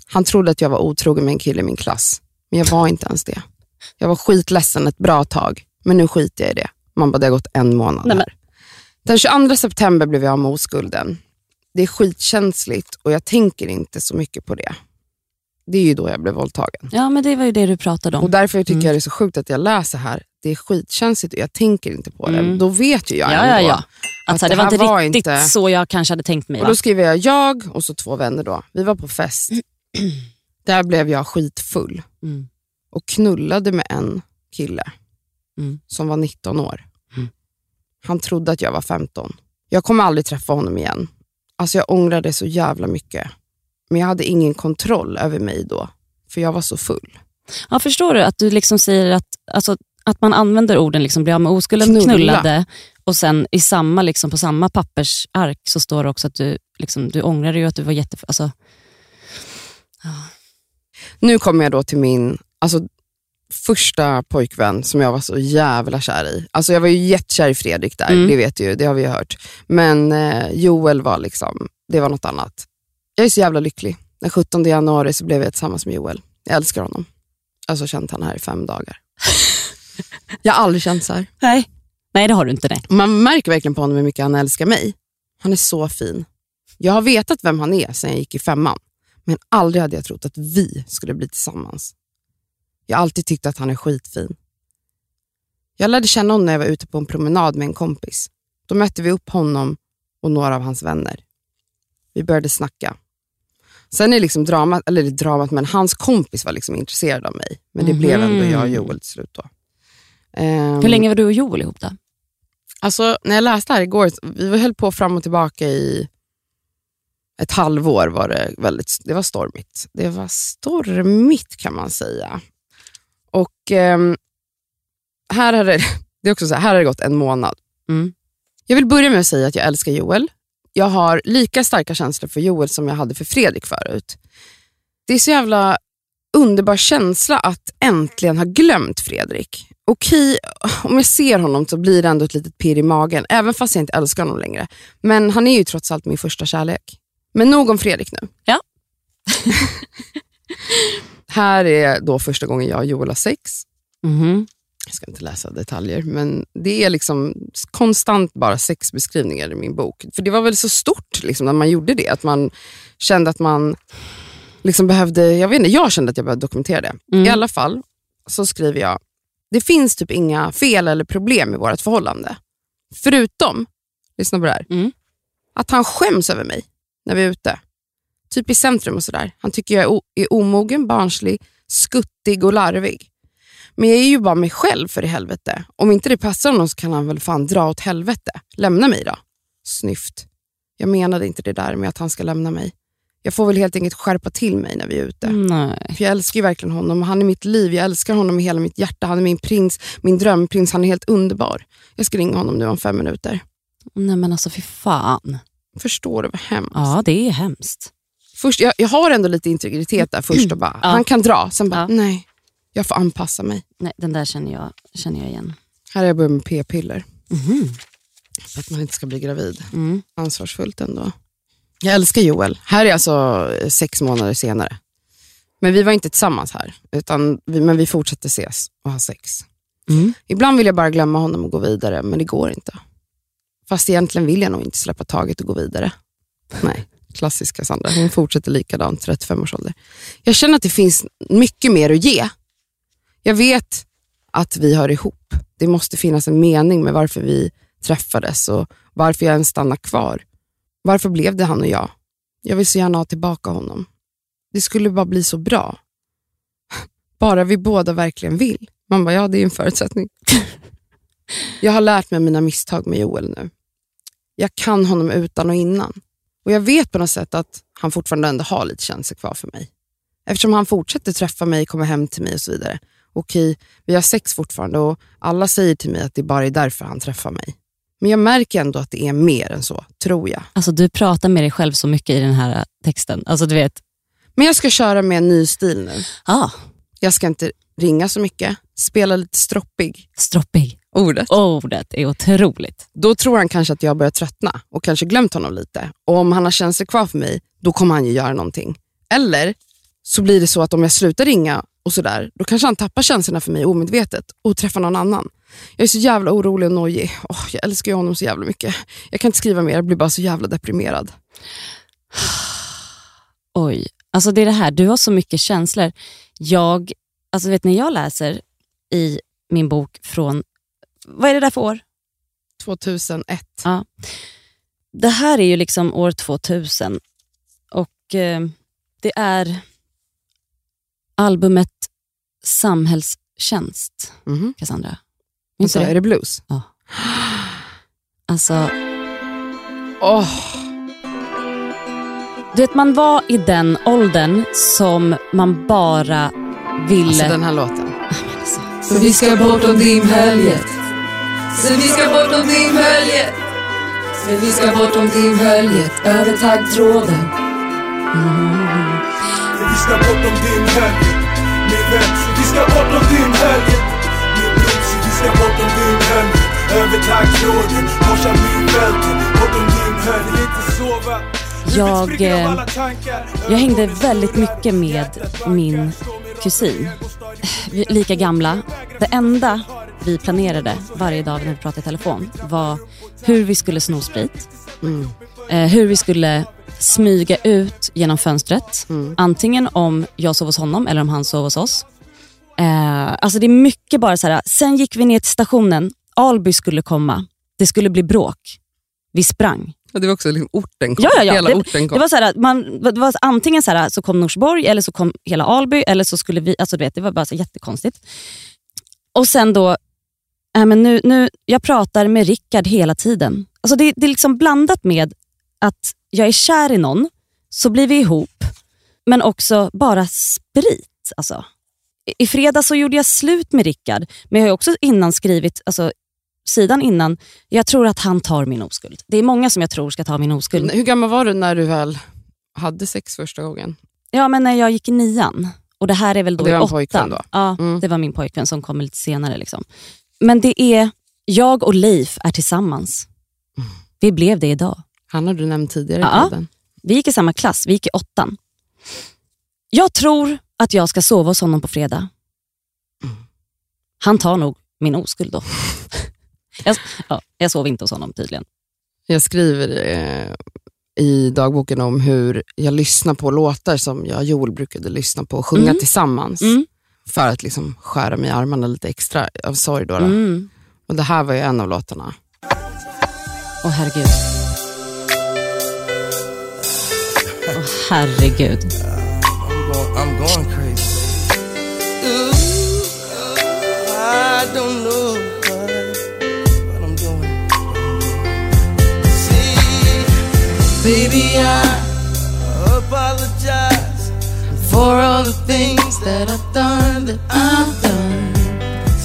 Han trodde att jag var otrogen med en kille i min klass, men jag var inte ens det. Jag var skitledsen ett bra tag, men nu skiter jag i det. Man bara, det har gått en månad Nej, här. Den 22 september blev jag av med oskulden. Det är skitkänsligt och jag tänker inte så mycket på det. Det är ju då jag blev våldtagen. Ja, men det var ju det du pratade om. Och därför tycker Mm. jag det är så sjukt att jag läser här. Det är skitkänsligt och jag tänker inte på det. Mm. Då vet ju jag ja, ändå. ja, ja. Att, här, det var inte var riktigt inte- så jag kanske hade tänkt mig. Och då skriver jag jag och så två vänner då. Vi var på fest. Där blev jag skitfull Mm. och knullade med en kille Mm. som var 19 år. Mm. Han trodde att jag var 15. Jag kommer aldrig träffa honom igen. Alltså jag ångrade så jävla mycket. Men jag hade ingen kontroll över mig då, för jag var så full. Ja, förstår du att du liksom säger att, alltså, att man använder orden liksom, bli av med oskulden, Knulla. knullade och sen i samma, liksom, på samma pappersark så står det också att du, liksom, du ångrar dig att du var jätte... Alltså, Nu kommer jag då till min alltså, första pojkvän som jag var så jävla kär i. Alltså jag var ju jättekär i Fredrik där, Mm. det vet du ju, det har vi ju hört. Men eh, Joel var liksom, det var något annat. Jag är så jävla lycklig. Den 17 januari så blev jag tillsammans med Joel. Jag älskar honom. Alltså känt han här i fem dagar. jag har aldrig känt så här. Nej. Nej, det har du inte. Nej. Man märker verkligen på honom hur mycket han älskar mig. Han är så fin. Jag har vetat vem han är sedan jag gick i femman, men aldrig hade jag trott att vi skulle bli tillsammans. Jag har alltid tyckt att han är skitfin. Jag lärde känna honom när jag var ute på en promenad med en kompis. Då mötte vi upp honom och några av hans vänner. Vi började snacka. Sen är liksom dramat, eller dramat, men hans kompis var liksom intresserad av mig. Men det blev ändå jag och Joel till slut då. Ehm, Hur länge var du och Joel ihop då? Alltså, när jag läste här igår, vi höll på fram och tillbaka i ett halvår. Var det, väldigt, det var stormigt. Det var stormigt kan man säga. Och ehm, här, har det, det är också så här, här har det gått en månad. Mm. Jag vill börja med att säga att jag älskar Joel. Jag har lika starka känslor för Joel som jag hade för Fredrik förut. Det är så jävla underbar känsla att äntligen ha glömt Fredrik. Okej, om jag ser honom så blir det ändå ett litet pirr i magen, även fast jag inte älskar honom längre. Men han är ju trots allt min första kärlek. Men nog om Fredrik nu. Ja. Här är då första gången jag och Joel har sex. Mhm. Jag ska inte läsa detaljer, men det är liksom konstant bara sexbeskrivningar i min bok. För det var väl så stort liksom, när man gjorde det, att man kände att man liksom behövde, jag vet inte, jag kände att jag behövde dokumentera det. Mm. I alla fall så skriver jag, det finns typ inga fel eller problem i vårt förhållande. Förutom, lyssna på det här, Mm. att han skäms över mig när vi är ute. Typ i centrum och sådär. Han tycker jag är, är omogen, barnslig, skuttig och larvig. Men jag är ju bara mig själv för i helvete. Om inte det passar honom så kan han väl fan dra åt helvete. Lämna mig då. Snyft. Jag menade inte det där med att han ska lämna mig. Jag får väl helt enkelt skärpa till mig när vi är ute. Nej. För jag älskar ju verkligen honom. Han är mitt liv. Jag älskar honom med hela mitt hjärta. Han är min prins, min drömprins. Han är helt underbar. Jag ska ringa honom nu om fem minuter. Nej men alltså fy fan. Förstår du vad hemskt? Ja, det är hemskt. Först, jag, jag har ändå lite integritet där först och bara, Ja. han kan dra. Sen bara, Ja. nej, jag får anpassa mig. Nej, den där känner jag, känner jag igen. Här har jag börjat med p-piller. Mhm. För att man inte ska bli gravid. Mm. Ansvarsfullt ändå. Jag älskar Joel. Här är alltså eh, sex månader senare. Men vi var inte tillsammans här, utan vi, men vi fortsatte ses och ha sex. Mm. Ibland vill jag bara glömma honom och gå vidare, men det går inte. Fast egentligen vill jag nog inte släppa taget och gå vidare. Nej, klassiska Sandra. Hon fortsätter likadant, 35 års ålder. Jag känner att det finns mycket mer att ge. Jag vet att vi hör ihop. Det måste finnas en mening med varför vi träffades och varför jag ens stannar kvar. Varför blev det han och jag? Jag vill så gärna ha tillbaka honom. Det skulle bara bli så bra. Bara vi båda verkligen vill. Man bara, ja det är en förutsättning. Jag har lärt mig mina misstag med Joel nu. Jag kan honom utan och innan. Och jag vet på något sätt att han fortfarande ändå har lite känslor kvar för mig. Eftersom han fortsätter träffa mig, komma hem till mig och så vidare. Okej, vi har sex fortfarande och alla säger till mig att det bara är därför han träffar mig. Men jag märker ändå att det är mer än så, tror jag. Alltså du pratar med dig själv så mycket i den här äh, texten. Alltså du vet, Men jag ska köra med en ny stil nu. ah, Jag ska inte ringa så mycket, spela lite stroppig. stroppig. Ordet. Ordet är otroligt. Då tror han kanske att jag börjar tröttna och kanske glömt honom lite. Och om han har känslor kvar för mig, då kommer han ju göra någonting. Eller så blir det så att om jag slutar ringa och sådär, då kanske han tappar känslorna för mig omedvetet och träffar någon annan. Jag är så jävla orolig och nojig. Åh, jag älskar ju honom så jävla mycket. Jag kan inte skriva mer, jag blir bara så jävla deprimerad. Oj, alltså det är det här, du har så mycket känslor. Jag, alltså vet när jag läser i min bok från, vad är det där för år? 2001. Ja. Det här är ju liksom år 2000 och eh, det är albumet Samhällstjänst, Mhm. Cassandra. Minns Alltså, du är det? det blues? Alltså, Åh, du vet, man var i den åldern som man bara ville... alltså den här låten. För vi ska bortom dimhöljet Så vi ska bortom dimhöljet Så vi ska bortom dimhöljet Över taggtråden. Mm. Vi ska bortom dimhelgen Min vän, vi ska bortom dimhelgen Min bror, vi ska bortom dimhelgen Över taggtråden, korsa bilbälten Bortom dimhelgen, inte sova. Jag, eh, jag hängde väldigt mycket med min kusin. Lika gamla. Det enda vi planerade varje dag när vi pratade i telefon var hur vi skulle sno sprit. Eh, hur vi skulle smyga ut genom fönstret. Antingen om jag sov hos honom eller om han sov hos oss. Eh, alltså det är mycket bara så här. Sen gick vi ner till stationen. Alby skulle komma. Det skulle bli bråk. Vi sprang. Och det var också liksom orten kom. Ja, ja, ja. Hela det, orten kom. det var så här, man, det var antingen så, här, så kom Norsborg eller så kom hela Alby. Eller så skulle vi, alltså du vet, det var bara så jättekonstigt. Och sen då, äh, men nu, nu, jag pratar med Rickard hela tiden. Alltså det, det är liksom blandat med att jag är kär i någon, så blir vi ihop, men också bara sprit. Alltså. I- I fredag så gjorde jag slut med Rickard, men jag har också innan skrivit, alltså, sidan innan, jag tror att han tar min oskuld. Det är många som jag tror ska ta min oskuld. Hur gammal var du när du väl hade sex första gången? Ja, men när jag gick i nian. Och det här är väl då i åttan. pojkvän då? Ja, Mm. det var min pojkvän som kom lite senare. Liksom. Men det är, jag och Leif är tillsammans. Vi blev det idag. Han har du nämnt tidigare i podden. Vi gick i samma klass, vi gick i åttan. Jag tror att jag ska sova hos honom på fredag. Han tar nog min oskuld då. jag, ja, jag sov inte hos honom tydligen. Jag skriver eh, i dagboken om hur jag lyssnar på låtar som jag och Joel brukade lyssna på och sjunga Mm. tillsammans. Mm. För att liksom skära mig i armarna lite extra av sorg. Då, då. Mm. Och det här var ju en av låtarna. Åh herregud. Åh herregud. I'm going, I'm going crazy. Ooh, I don't know what, what I'm doing. See, baby, I apologize for all the things that I've done, that I've done.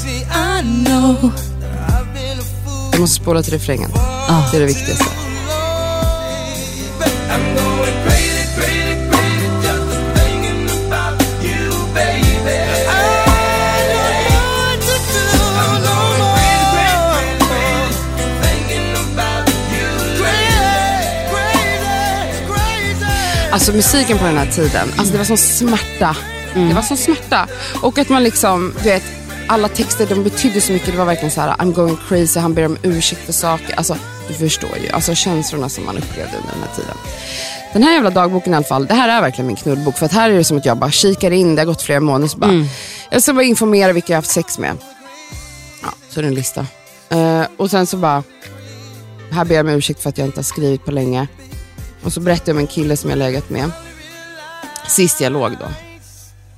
See, I know. Jag måste spola till refrängen. Ah. Det är det viktigaste. Alltså musiken på den här tiden, alltså det var sån smärta. Det var sån smärta. Och att man liksom, du vet, alla texter de betydde så mycket. Det var verkligen så här: I'm going crazy, han ber om ursäkt för saker. Alltså, du förstår ju, alltså känslorna som man upplevde under den här tiden. Den här jävla dagboken i alla fall, det här är verkligen min knullbok. För att här är det som att jag bara kikar in, det har gått flera månader, så bara, jag ska bara informera vilka jag har haft sex med. Ja, så är det en lista. Eh, och sen så bara, här ber jag om ursäkt för att jag inte har skrivit på länge. Och så berättar jag om en kille som jag legat med. Sist jag låg då.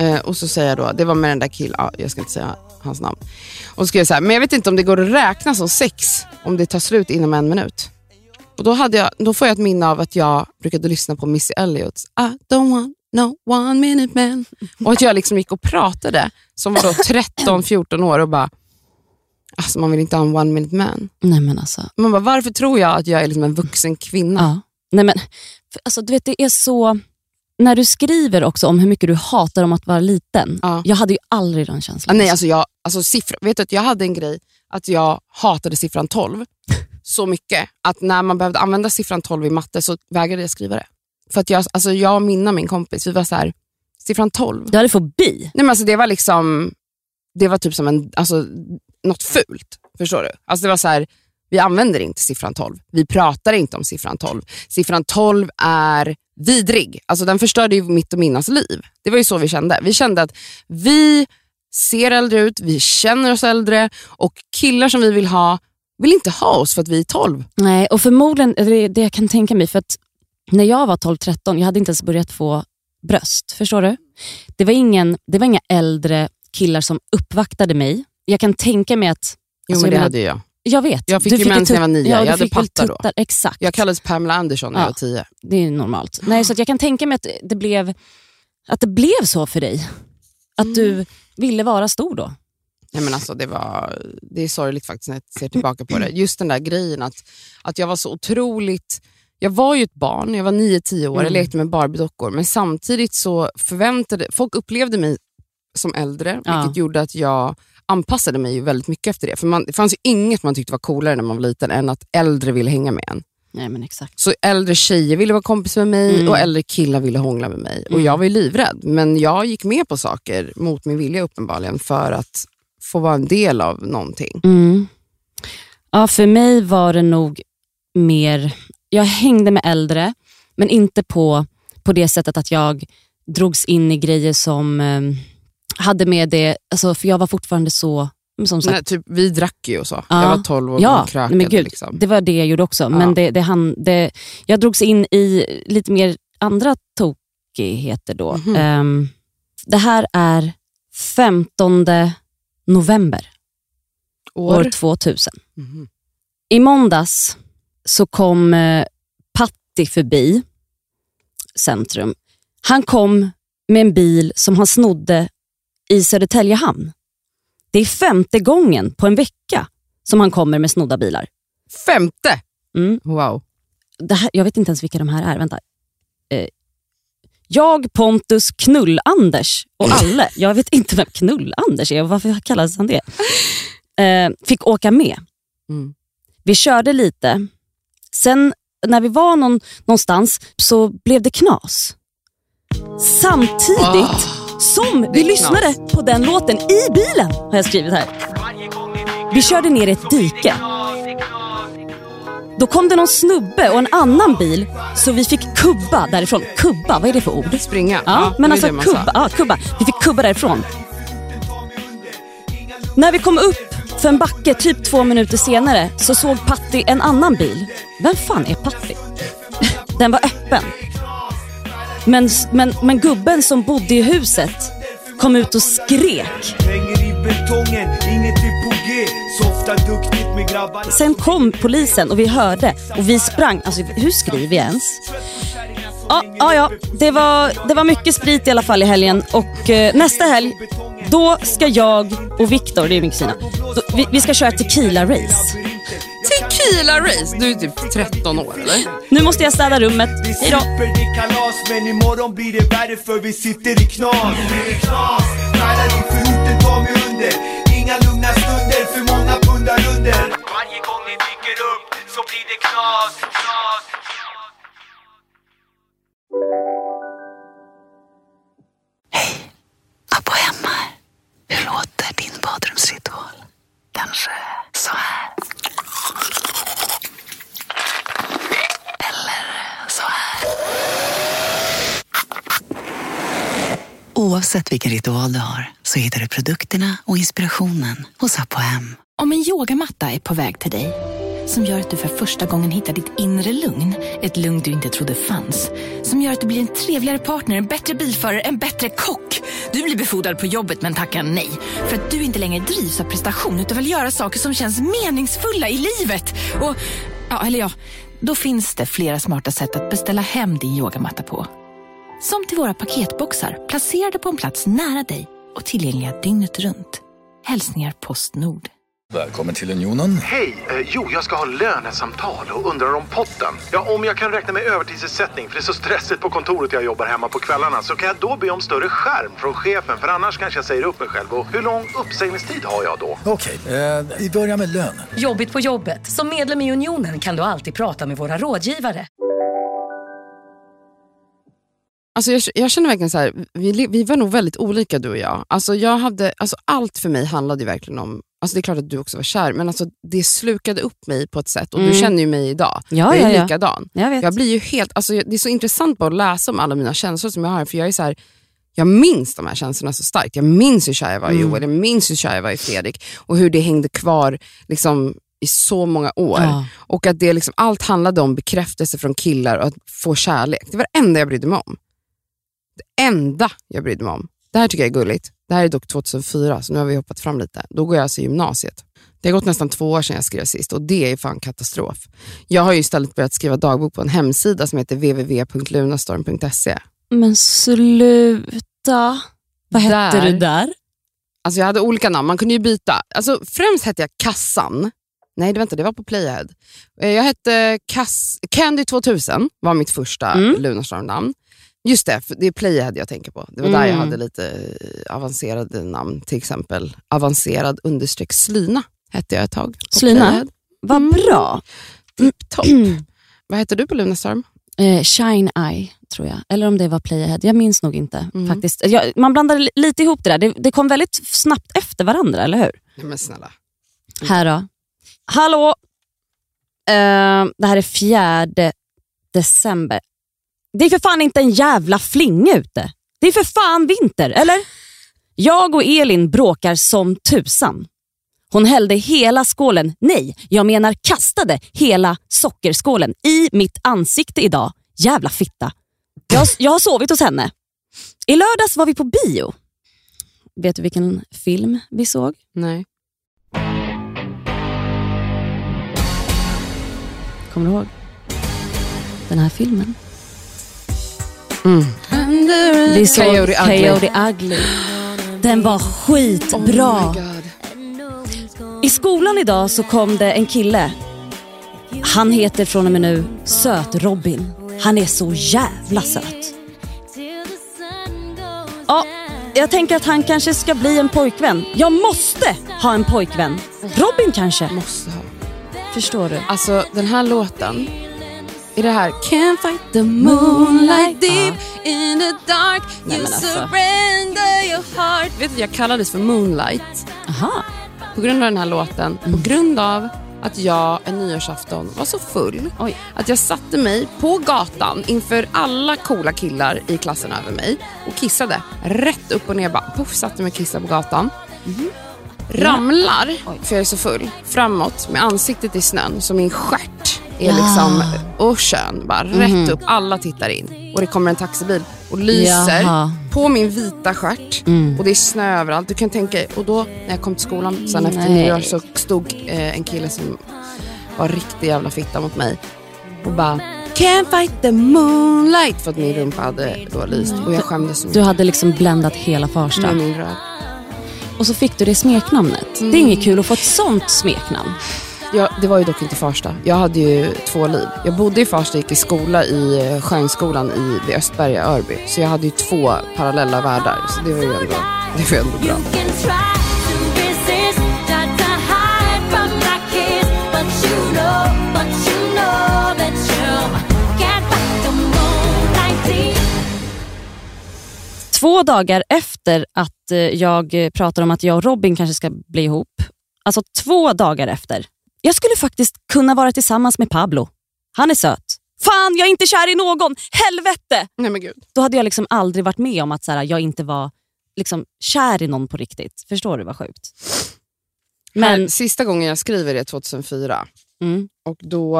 Eh, och så säger jag då, det var med den där killen, ja, jag ska inte säga hans namn. Och så skrev jag så här, men jag vet inte om det går att räkna som sex om det tar slut inom en minut. Och då, hade jag, då får jag ett minne av att jag brukade lyssna på Missy Elliott's I don't want no one minute man. Och att jag liksom gick och pratade, som var då 13-14 år och bara, alltså man vill inte ha en one minute man. Nej men alltså. Man bara, varför tror jag att jag är liksom en vuxen kvinna? Ja. Nej, men, för, alltså, du vet, det är så... När du skriver också om hur mycket du hatar om att vara liten. Ja. Jag hade ju aldrig den känslan. nej, alltså jag, alltså siffra, vet du att jag hade en grej att jag hatade siffran 12 så mycket att när man behövde använda siffran 12 i matte så vägrade jag skriva det. För att jag, alltså jag och Minna, min kompis, vi var så här, siffran 12. Du hade fobi. Nej, men alltså det var liksom, det var typ som en, alltså, något fult. Förstår du? Alltså det var så här, vi använder inte siffran 12. Vi pratar inte om siffran 12. Siffran 12 är vidrig. Alltså den förstörde ju mitt och Minnas liv. Det var ju så vi kände. Vi kände att vi ser äldre ut, vi känner oss äldre och killar som vi vill ha vill inte ha oss för att vi är 12. Nej, och förmodligen, det, det jag kan tänka mig, för att när jag var 12-13, jag hade inte ens börjat få bröst. Förstår du? Det var, ingen, det var inga äldre killar som uppvaktade mig. Jag kan tänka mig att... Jo alltså, men det menar- hade jag. Jag vet. Jag fick Du ju en mens när jag var nio. Ja, Jag hade fick pattar då. Exakt. Jag kallades Pamela Andersson när Ja. jag var 10. Det är normalt. Nej, så jag kan tänka mig att det blev, att det blev så för dig. Att Mm. du ville vara stor då. Nej, men alltså, det, var, det är sorgligt faktiskt när jag ser tillbaka på det. Just den där grejen att, att jag var så otroligt jag var ju ett barn, jag var 9-10 år, jag Mm. lekte med Barbie-dockor, men samtidigt så förväntade, folk upplevde mig som äldre, Ja. vilket gjorde att jag anpassade mig ju väldigt mycket efter det. För man, det fanns ju inget man tyckte var coolare när man var liten än att äldre ville hänga med en. Nej men exakt. Så äldre tjejer ville vara kompis med mig Mm. och äldre killar ville hångla med mig. Och Mm. Jag var ju livrädd, men jag gick med på saker mot min vilja uppenbarligen för att få vara en del av någonting. Mm. Ja, för mig var det nog mer, jag hängde med äldre, men inte på, på det sättet att jag drogs in i grejer som eh, hade med det, alltså, för jag var fortfarande så, som sagt, Nej, typ, vi drack ju och så. Ja. Jag var 12 och Ja, krökade. men gud, liksom. det var det jag gjorde också. Ja. Men det, det, han, det, jag drogs in i lite mer andra tokigheter då. Mhm. Ehm, det här är 15 november år, År? 2000. Mhm. I måndags så kom eh, Patti förbi centrum. Han kom med en bil som han snodde i Södertälje hamn. Det är femte gången på en vecka som han kommer med snodda bilar. Femte! Mm. Wow. Det här, jag vet inte ens vilka de här är. Vänta. Eh, jag, Pontus, Knull-Anders och Alle. Jag vet inte vem Knull-Anders är och varför kallas han det? Eh, fick åka med. Mm. Vi körde lite. Sen när vi var någon, någonstans så blev det knas. Samtidigt som vi lyssnade på den låten i bilen, har jag skrivit här. Vi körde ner i ett dike. Då kom det någon snubbe och en annan bil så vi fick kubba därifrån. Kubba, vad är det för ord? Springa. Ja, men alltså kubba, ja, kubba. Vi fick kubba därifrån. När vi kom upp för en backe typ två minuter senare så såg Patti en annan bil. Vem fan är Patti? Den var öppen. Men, men, men gubben som bodde i huset kom ut och skrek. Sen kom polisen och vi hörde och vi sprang. Alltså hur skriver vi ens? Ja, ja, ja. Det, var, det var mycket sprit i alla fall i helgen och eh, nästa helg då ska jag och Viktor, det är min kusina, då, vi, vi ska köra tequila-race. Tequila race! Du är typ 13 år eller? Nu måste jag städa rummet. Vi Hej då. slipper det kalas men imorgon blir det värre för vi sitter i knas det knas, Färdar inför hoten tar mig under Inga lugna stunder, för många pundar under Varje gång ni dyker upp så blir det knas, knas Abbo hemma. Hur låter din badrumsritual? Kanske så här. Eller så här. Oavsett vilken ritual du har så hittar du produkterna och inspirationen hos Apohem. Om en yogamatta är på väg till dig, som gör att du för första gången hittar ditt inre lugn, ett lugn du inte trodde fanns, som gör att du blir en trevligare partner, en bättre bilförare, en bättre kock. Du blir befordrad på jobbet men tackar nej, för att du inte längre drivs av prestation utan vill göra saker som känns meningsfulla i livet. Och, ja, eller ja, då finns det flera smarta sätt att beställa hem din yogamatta på. Som till våra paketboxar placerade på en plats nära dig och tillgängliga dygnet runt. Hälsningar Postnord. Välkommen till Unionen. Hej! Eh, jo, jag ska ha lönesamtal och undrar om potten. Ja, om jag kan räkna med övertidsersättning för det är så stressigt på kontoret jag jobbar hemma på kvällarna så kan jag då be om större skärm från chefen för annars kanske jag säger upp mig själv. Och hur lång uppsägningstid har jag då? Okej, eh, vi börjar med lön. Jobbigt på jobbet. Som medlem i Unionen kan du alltid prata med våra rådgivare. Alltså jag, jag känner verkligen så här, vi, vi var nog väldigt olika du och jag. Alltså jag hade, alltså allt för mig handlade ju verkligen om, alltså det är klart att du också var kär, men alltså det slukade upp mig på ett sätt och Mm. du känner ju mig idag. Ja, jag är ja, ja. likadan. Jag vet. Jag blir ju helt, alltså det är så intressant bara att läsa om alla mina känslor som jag har, för jag är så här, jag minns de här känslorna så starkt. Jag minns hur kär jag var i Mm. Joel, jag minns hur kär jag var i Fredrik och hur det hängde kvar liksom, i så många år. Ja. Och att det liksom, allt handlade om bekräftelse från killar och att få kärlek. Det var det enda jag brydde mig om. Det enda jag brydde mig om. Det här tycker jag är gulligt. Det här är dock 2004, så nu har vi hoppat fram lite. Då går jag alltså i gymnasiet. Det har gått nästan två år sedan jag skrev sist och det är fan katastrof. Jag har ju istället börjat skriva dagbok på en hemsida som heter www.lunastorm.se. Men sluta. Vad hette du där? Alltså jag hade olika namn, man kunde ju byta. Alltså främst hette jag Kassan Nej, inte. Det var på Playahead. Eh, Jag hette Cass, Candy 2000, var mitt första Mm. Lunarstorm-namn. Just det, det är Playahead jag tänker på. Det var där jag Mm. hade lite eh, avancerade namn. Till exempel avancerad understreck Slyna hette jag ett tag. på Slyna? Playahead. Vad bra. Tipptopp. Vad hette du på Lunarstorm? Eh, Shine Eye, tror jag. Eller om det var Playahead. Jag minns nog inte. Mm. faktiskt. Jag, man blandade li- lite ihop det där. Det, det kom väldigt snabbt efter varandra, eller hur? Nej, men snälla. Här då. Hallå! Eh, det här är fjärde december. Det är för fan inte en jävla flinga ute. Det är för fan vinter, eller? Jag och Elin bråkar som tusan. Hon hällde hela skålen, nej, jag menar kastade hela sockerskålen i mitt ansikte idag. Jävla fitta. Jag, jag har sovit hos henne. I lördags var vi på bio. Vet du vilken film vi såg? Nej. Kommer du ihåg? Den här filmen. Mm. Vi såg Coyote Ugly. Coyote Ugly. Den var skitbra. Oh my God. I skolan idag så kom det en kille. Han heter från och med nu Söt-Robin. Han är så jävla söt. Ja, jag tänker att han kanske ska bli en pojkvän. Jag måste ha en pojkvän. Robin kanske? Måste ha. Förstår du? Alltså den här låten, i det här Can't fight the moonlight deep in the dark Nej, You alltså. surrender your heart Vet du, jag kallades för Moonlight Aha. på grund av den här låten. På grund av att jag en nyårsafton var så full Oj. att jag satte mig på gatan inför alla coola killar i klassen över mig och kissade rätt upp och ner. Bara, puff, satte mig och kissade på gatan. Ramlar, för jag är så full, framåt med ansiktet i snön så min stjärt är liksom, och kön bara rätt upp. Alla tittar in och det kommer en taxibil och lyser Jaha. på min vita stjärt Mm. och det är snö överallt. Du kan tänka och då när jag kom till skolan sen efter nyår så stod eh, en kille som var riktig jävla fitta mot mig och bara Can't fight the moonlight för att min rumpa hade då lyst och jag skämdes så Du hade liksom bländat hela Farsta. med min röv. Och så fick du det smeknamnet. Det är inget kul att få ett sånt smeknamn. Ja, det var ju dock inte Farsta. Jag hade ju två liv. Jag bodde i Farsta, gick i skola i eh, Sjöngsskolan i, vid Östberga, Örby. Så jag hade ju två parallella världar. Så det var ju ändå, det var ändå bra. Två dagar efter att eh, jag pratar om att jag och Robin kanske ska bli ihop. Alltså två dagar efter. Jag skulle faktiskt kunna vara tillsammans med Pablo. Han är söt. Fan, jag är inte kär i någon! Helvete! Nej men gud. Då hade jag liksom aldrig varit med om att så här, jag inte var liksom, kär i någon på riktigt. Förstår du vad sjukt? Men Men, sista gången jag skriver är 2004. mm, Och då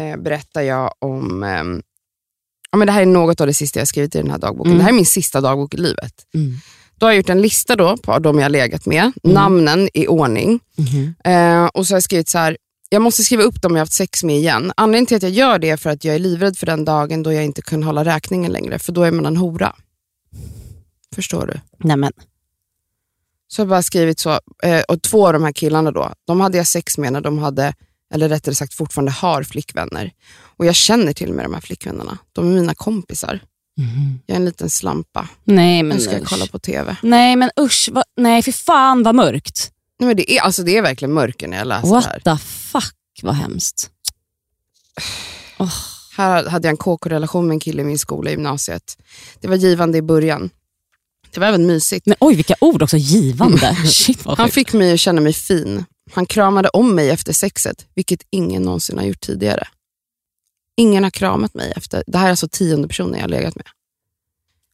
eh, berättar jag om... Eh, ja, men det här är något av det sista jag skrivit i den här dagboken. Mm. Det här är min sista dagbok i livet. mm, Då har jag gjort en lista då på de jag har legat med, namnen i ordning. mhm. Eh, och så har jag skrivit så här, jag måste skriva upp dem jag haft sex med igen. Anledningen till att jag gör det är för att jag är livrädd för den dagen då jag inte kan hålla räkningen längre, för då är man en hora. Förstår du? Nej men, Så jag har bara skrivit så. Eh, och två av de här killarna då, de hade jag sex med när de hade, eller rättare sagt fortfarande har flickvänner. Och jag känner till och med de här flickvännerna. De är mina kompisar. Jag är en liten slampa. nej men Nu ska jag usch. kolla på TV. Nej men usch, vad, nej för fan vad mörkt. Nej, men det, är, alltså, det är verkligen mörker när jag läser What det här. the fuck vad hemskt. Här hade jag en KK-relation med en kille i min skola i gymnasiet. Det var givande i början. Det var även mysigt. Men oj vilka ord också, givande. Shit Han fick mig att känna mig fin. Han kramade om mig efter sexet, vilket ingen någonsin har gjort tidigare. Ingen har kramat mig efter. Det här är alltså tionde personen jag har legat med.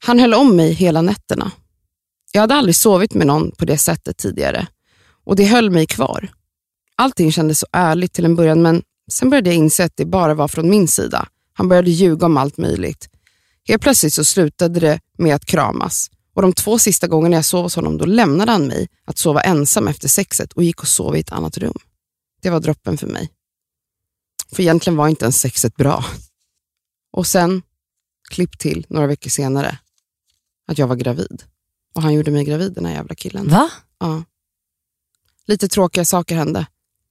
Han höll om mig hela nätterna. Jag hade aldrig sovit med någon på det sättet tidigare och det höll mig kvar. Allting kändes så ärligt till en början, men sen började jag inse att det bara var från min sida. Han började ljuga om allt möjligt. Helt plötsligt så slutade det med att kramas och de två sista gångerna jag sov hos honom då lämnade han mig att sova ensam efter sexet och gick och sov i ett annat rum. Det var droppen för mig. För egentligen var inte ens sexet bra. Och sen, klipp till några veckor senare, att jag var gravid. Och han gjorde mig gravid den här jävla killen. Va? Ja. Lite tråkiga saker hände.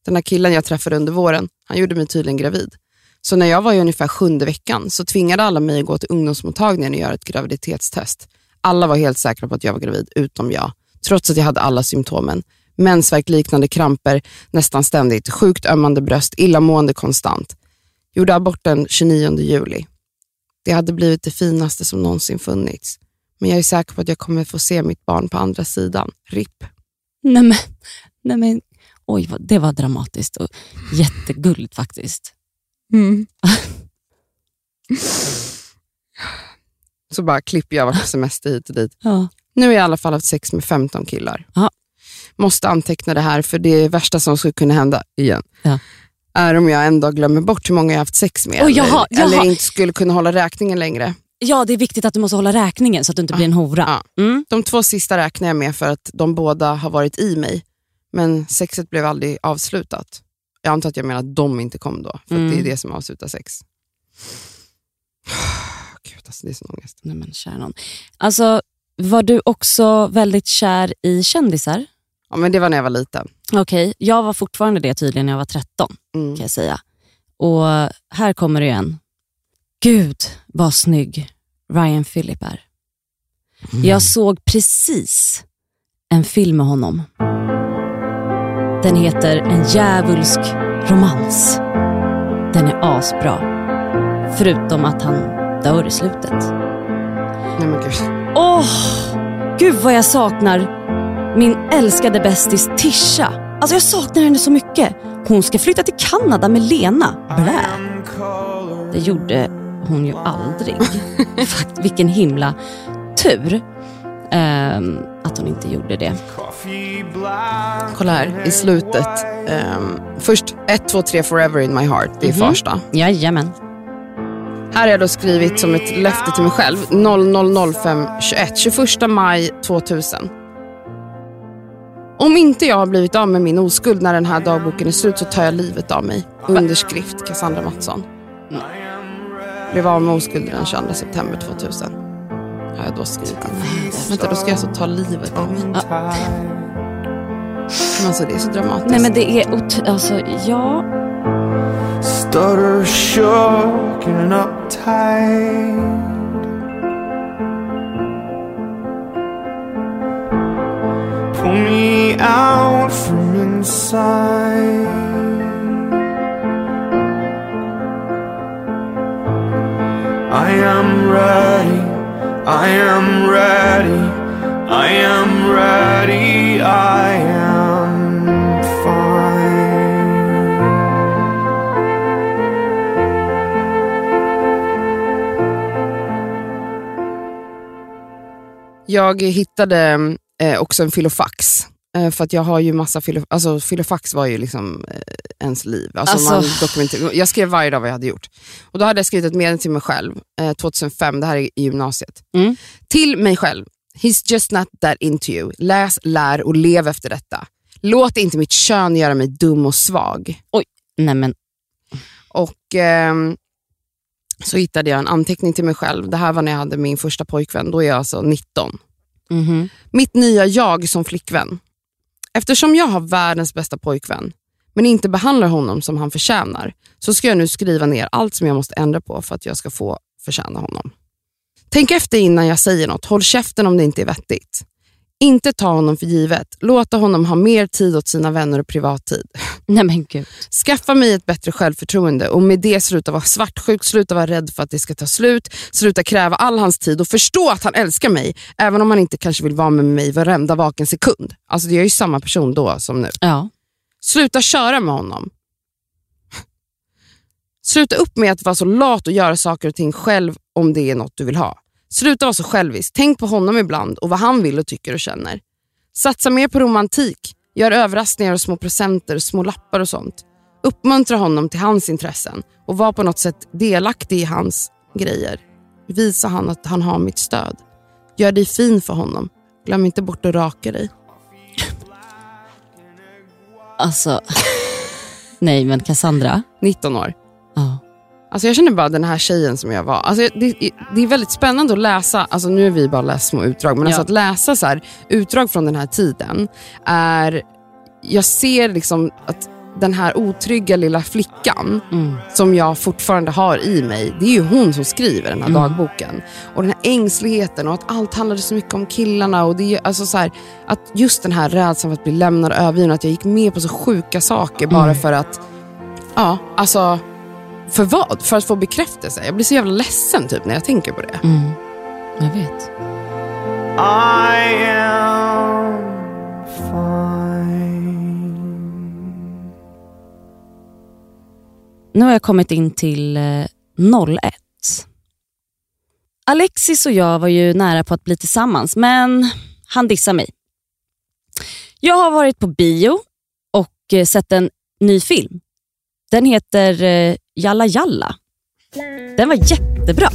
Den här killen jag träffade under våren, han gjorde mig tydligen gravid. Så när jag var i ungefär sjunde veckan så tvingade alla mig att gå till ungdomsmottagningen och göra ett graviditetstest. Alla var helt säkra på att jag var gravid, utom jag. Trots att jag hade alla symptomen. Mensvärkliknande kramper nästan ständigt, sjukt ömmande bröst, illamående konstant. Gjorde abort den 29 juli. Det hade blivit det finaste som någonsin funnits. Men jag är säker på att jag kommer få se mitt barn på andra sidan. RIP. Nej men, nej men oj, vad, det var dramatiskt och jättegulligt faktiskt. Mm. Så bara klipper jag varit på semester hit och dit. Ja. Nu har jag i alla fall haft sex med 15 killar. Ja. Måste anteckna det här för det värsta som skulle kunna hända igen. Ja. Är om jag en dag glömmer bort hur många jag haft sex med. Oj, eller, jaha, eller inte skulle kunna hålla räkningen längre. Ja, det är viktigt att du måste hålla räkningen så att du inte blir en hora. Mm. De två sista räknar jag med för att de båda har varit i mig. Men sexet blev aldrig avslutat. Jag antar att jag menar att de inte kom då, för att Mm. det är det som avslutar sex. Gud, alltså, det är sån ångest. Nej men nån. Alltså, var du också väldigt kär i kändisar? Ja, men det var när jag var liten. Okej, jag var fortfarande det tydligen när jag var 13 Mm. kan jag säga. Och här kommer det igen. Gud vad snygg Ryan Phillip är. Jag såg precis en film med honom. Den heter En djävulsk romans. Den är asbra. Förutom att han dör i slutet. Nej men gud. Åh, gud vad jag saknar min älskade bästis Tisha. Alltså jag saknar henne så mycket. Hon ska flytta till Kanada med Lena. Blä. Det gjorde hon ju aldrig. Fakt, vilken himla tur ehm, att hon inte gjorde det. Kolla här, i slutet. Um, först 1, 2, 3 forever in my heart. Det är Mhm. Farsta. Jajamän. Här har jag då skrivit som ett löfte till mig själv. 000521, 21 maj 2000. Om inte jag har blivit av med min oskuld när den här dagboken är slut så tar jag livet av mig. Underskrift Cassandra Mattsson. Blev av med oskulden den 22 september 2000. Har jag då skrivit. Vänta, då ska jag alltså ta livet av mig. Men alltså det är så dramatiskt. Nej men det är ot- alltså, ja. Stutter shook and uptight. Pull me out from inside. I am ready. I am ready. I am ready. I am fine. Jag hittade eh, också en filofax. Eh, för att jag har ju massa filo, alltså filofax var ju liksom eh, ens liv. Alltså Alltså- Man dokumenter- jag skrev varje dag vad jag hade gjort. Och Då hade jag skrivit ett meddelande till mig själv, eh, 2005, det här är i gymnasiet. Mm. Till mig själv. He's just not that into you. Läs, lär och lev efter detta. Låt inte mitt kön göra mig dum och svag. Oj, nej men. Och ehm, så hittade jag en anteckning till mig själv. Det här var när jag hade min första pojkvän. Då är jag alltså 19. Mhm. Mitt nya jag som flickvän. Eftersom jag har världens bästa pojkvän, men inte behandlar honom som han förtjänar, så ska jag nu skriva ner allt som jag måste ändra på för att jag ska få förtjäna honom. Tänk efter innan jag säger något. Håll käften om det inte är vettigt. Inte ta honom för givet. Låta honom ha mer tid åt sina vänner och privattid. Nej men gud. Skaffa mig ett bättre självförtroende och med det sluta vara svartsjuk, sluta vara rädd för att det ska ta slut, sluta kräva all hans tid och förstå att han älskar mig, även om han inte kanske vill vara med mig varenda vaken sekund. Alltså jag är ju samma person då som nu. Ja. Sluta köra med honom. Sluta upp med att vara så lat och göra saker och ting själv om det är något du vill ha. Sluta vara så självisk. Tänk på honom ibland och vad han vill och tycker och känner. Satsa mer på romantik. Gör överraskningar och små presenter, små lappar och sånt. Uppmuntra honom till hans intressen och var på något sätt delaktig i hans grejer. Visa han att han har mitt stöd. Gör dig fin för honom. Glöm inte bort att raka dig. Alltså. nej men Cassandra. 19 år. Alltså jag känner bara den här tjejen som jag var. Alltså det, det är väldigt spännande att läsa, alltså nu har vi bara läst små utdrag, men Ja. alltså att läsa så här, utdrag från den här tiden är, jag ser liksom att den här otrygga lilla flickan Mm. som jag fortfarande har i mig, det är ju hon som skriver den här Mm. dagboken. Och den här ängsligheten och att allt handlade så mycket om killarna. Och det är, alltså så här, att just den här rädslan för att bli lämnad och övergiven, att jag gick med på så sjuka saker bara Mm. för att, ja, alltså, för vad? För att få bekräftelse. Jag blir så jävla ledsen typ när jag tänker på det. Mm. Jag vet. I am fine. Nu har jag kommit in till eh, 01. Alexis och jag var ju nära på att bli tillsammans, men han dissar mig. Jag har varit på bio och eh, sett en ny film. Den heter eh, Jalla Jalla. Den var jättebra.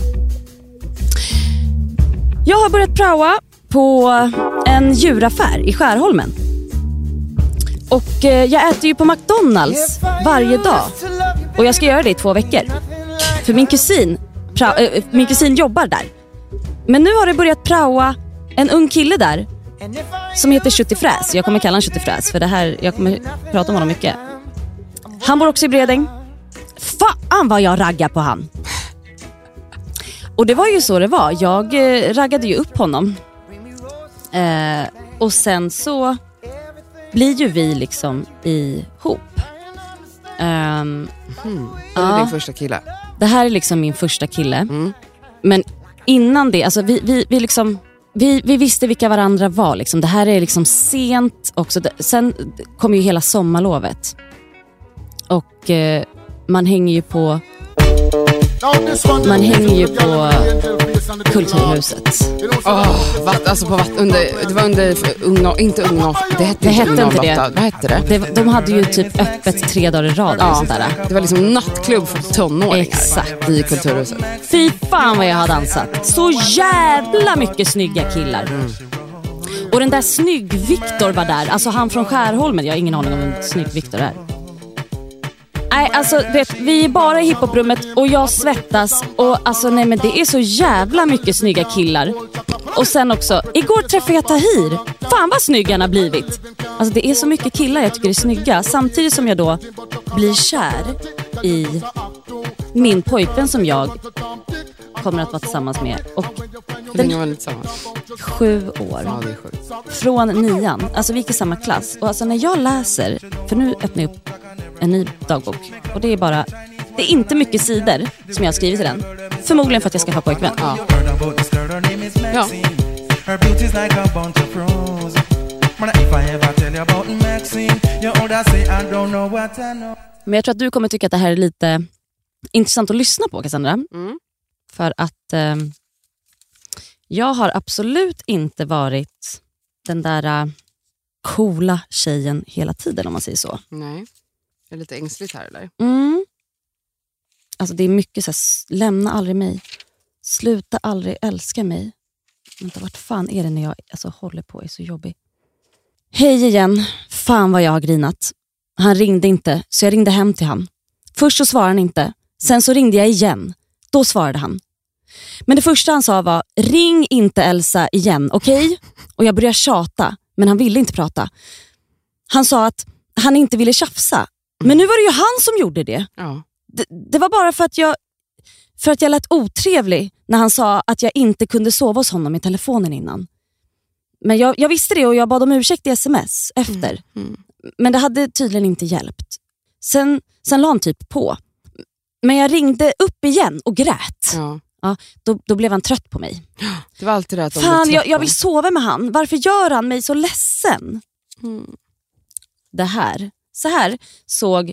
Jag har börjat praoa på en djuraffär i Skärholmen. Och eh, jag äter ju på McDonalds varje dag. Och jag ska göra det i två veckor. För min kusin, pra, äh, min kusin jobbar där. Men nu har det börjat praoa en ung kille där som heter Tjuttifräs. Jag kommer kalla honom Tjuttifräs för det här, jag kommer prata om honom mycket. Han bor också i Bredäng. Fan vad jag raggar på han. Och det var ju så det var. Jag eh, raggade ju upp honom. Eh, och sen så blir ju vi liksom ihop. Um, Det är din första kille. det här är liksom min första kille. Mm. Men innan det, alltså vi, vi, vi, liksom, vi, vi visste vilka varandra var. Liksom. Det här är liksom sent också. Sen kom ju hela sommarlovet. Och eh, man hänger ju på man hänger ju på Kulturhuset. Åh, vatt, alltså på vatt, under, det var under unga, inte unga, det hette, Det hette inte det. 08. Vad hette det? Det, de hade ju typ öppet tre dagar i rad. Ja, sånt där. det var liksom nattklubb för tonåringar Exakt. i Kulturhuset. Fy fan vad jag har dansat. Så jävla mycket snygga killar. Och den där snygg-Viktor var där. Alltså han från Skärholmen. Jag har ingen aning om vem snygg-Viktor är. Nej, alltså vet, vi är bara i hiphoprummet och jag svettas och alltså nej men det är så jävla mycket snygga killar. Och sen också, igår träffade jag Tahir. Fan vad snygg han har blivit. Alltså det är så mycket killar jag tycker är snygga samtidigt som jag då blir kär i min pojkvän som jag kommer att vara tillsammans med. Och Hur länge var ni tillsammans? sju år. Ja, det är sjukt. Från nian. Alltså vi gick i samma klass. Och alltså när jag läser, för nu öppnar jag upp en ny dagbok. Och det är bara, det är inte mycket sidor som jag har skrivit i den. Förmodligen för att jag ska få pojkvän. Ja. Ja. Men jag tror att du kommer tycka att det här är lite intressant att lyssna på Cassandra. Mm. För att eh, jag har absolut inte varit den där eh, coola tjejen hela tiden om man säger så. Nej. Det är lite ängsligt här eller? Mm. Alltså det är mycket så här, lämna aldrig mig. Sluta aldrig älska mig. Vänta, vart fan är det när jag alltså, håller på och är så jobbig? Hej igen. Fan vad jag har grinat. Han ringde inte, så jag ringde hem till han. Först så svarade han inte. Sen så ringde jag igen. Då svarade han. Men det första han sa var, ring inte Elsa igen, okej? Och jag började tjata, men han ville inte prata. Han sa att han inte ville tjafsa. Men nu var det ju han som gjorde det. Ja. Det, det var bara för att jag för att jag lät otrevlig när han sa att jag inte kunde sova hos honom i telefonen innan. Men jag, jag visste det och jag bad om ursäkt i sms efter. Men det hade tydligen inte hjälpt. Sen, sen la han typ på. Men jag ringde upp igen och grät. Ja. Ja, då, då blev han trött på mig. Det var alltid det att de Fan, jag, jag vill sova med han. Varför gör han mig så ledsen? Det här, så här såg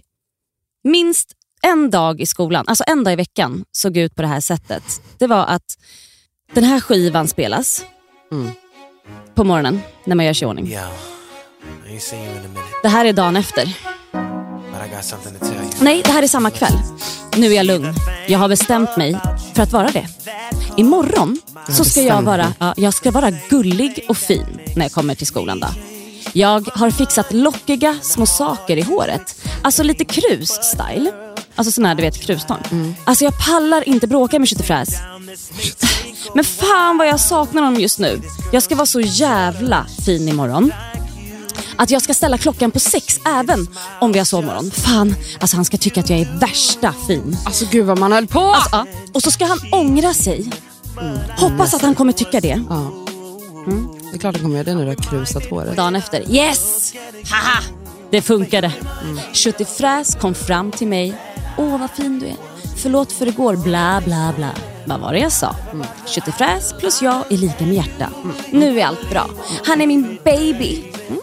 minst en dag i skolan, alltså en dag i veckan, såg ut på det här sättet. Det var att den här skivan spelas Mm. på morgonen när man gör sig i ordning. Det här är dagen efter. Nej, det här är samma kväll. Nu är jag lugn. Jag har bestämt mig för att vara det. Imorgon så ska jag vara, ja, jag ska vara gullig och fin när jag kommer till skolan. Då. Jag har fixat lockiga små saker i håret. Alltså lite krus-style. Alltså sån här du vet krustång. Alltså jag pallar inte bråka med Tjuttifräs. Men fan vad jag saknar honom just nu. Jag ska vara så jävla fin imorgon. Att jag ska ställa klockan på sex även om vi har sovmorgon. Fan, alltså han ska tycka att jag är värsta fin. Alltså gud vad man höll på! Alltså, ja. Och så ska han ångra sig. Hoppas att han kommer tycka det. Mm. Det är klart han kommer göra det när du har krusat håret. Dagen efter, yes! Haha! Det funkade. Mm. Fräs kom fram till mig. Åh vad fin du är. Förlåt för igår, bla bla bla. Vad var det jag sa? Mm. Fräs plus jag är lika med hjärta. Mm. Nu är allt bra. Han är min baby. Mm.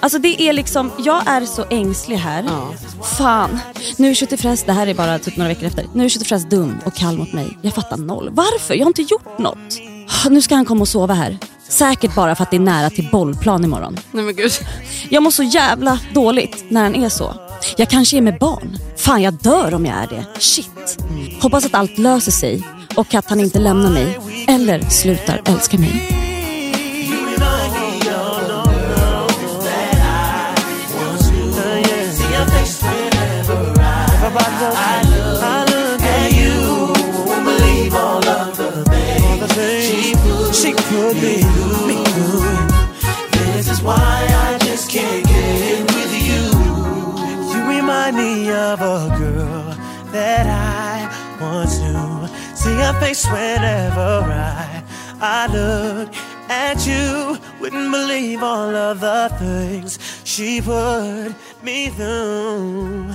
Alltså det är liksom, jag är så ängslig här. Ja. Fan, nu är Köttefräs, det här är bara typ några veckor efter. Nu är Köttefräs dum och kall mot mig. Jag fattar noll. Varför? Jag har inte gjort något. Nu ska han komma och sova här. Säkert bara för att det är nära till bollplan imorgon. Nej men gud. Jag mår så jävla dåligt när han är så. Jag kanske är med barn. Fan jag dör om jag är det. Shit. Hoppas att allt löser sig och att han inte lämnar mig. Eller slutar älska mig. She put me. This is why I just can't get with you. You remind me of a girl that I want to see her face whenever I I look at you. Wouldn't believe all of the things she put me through.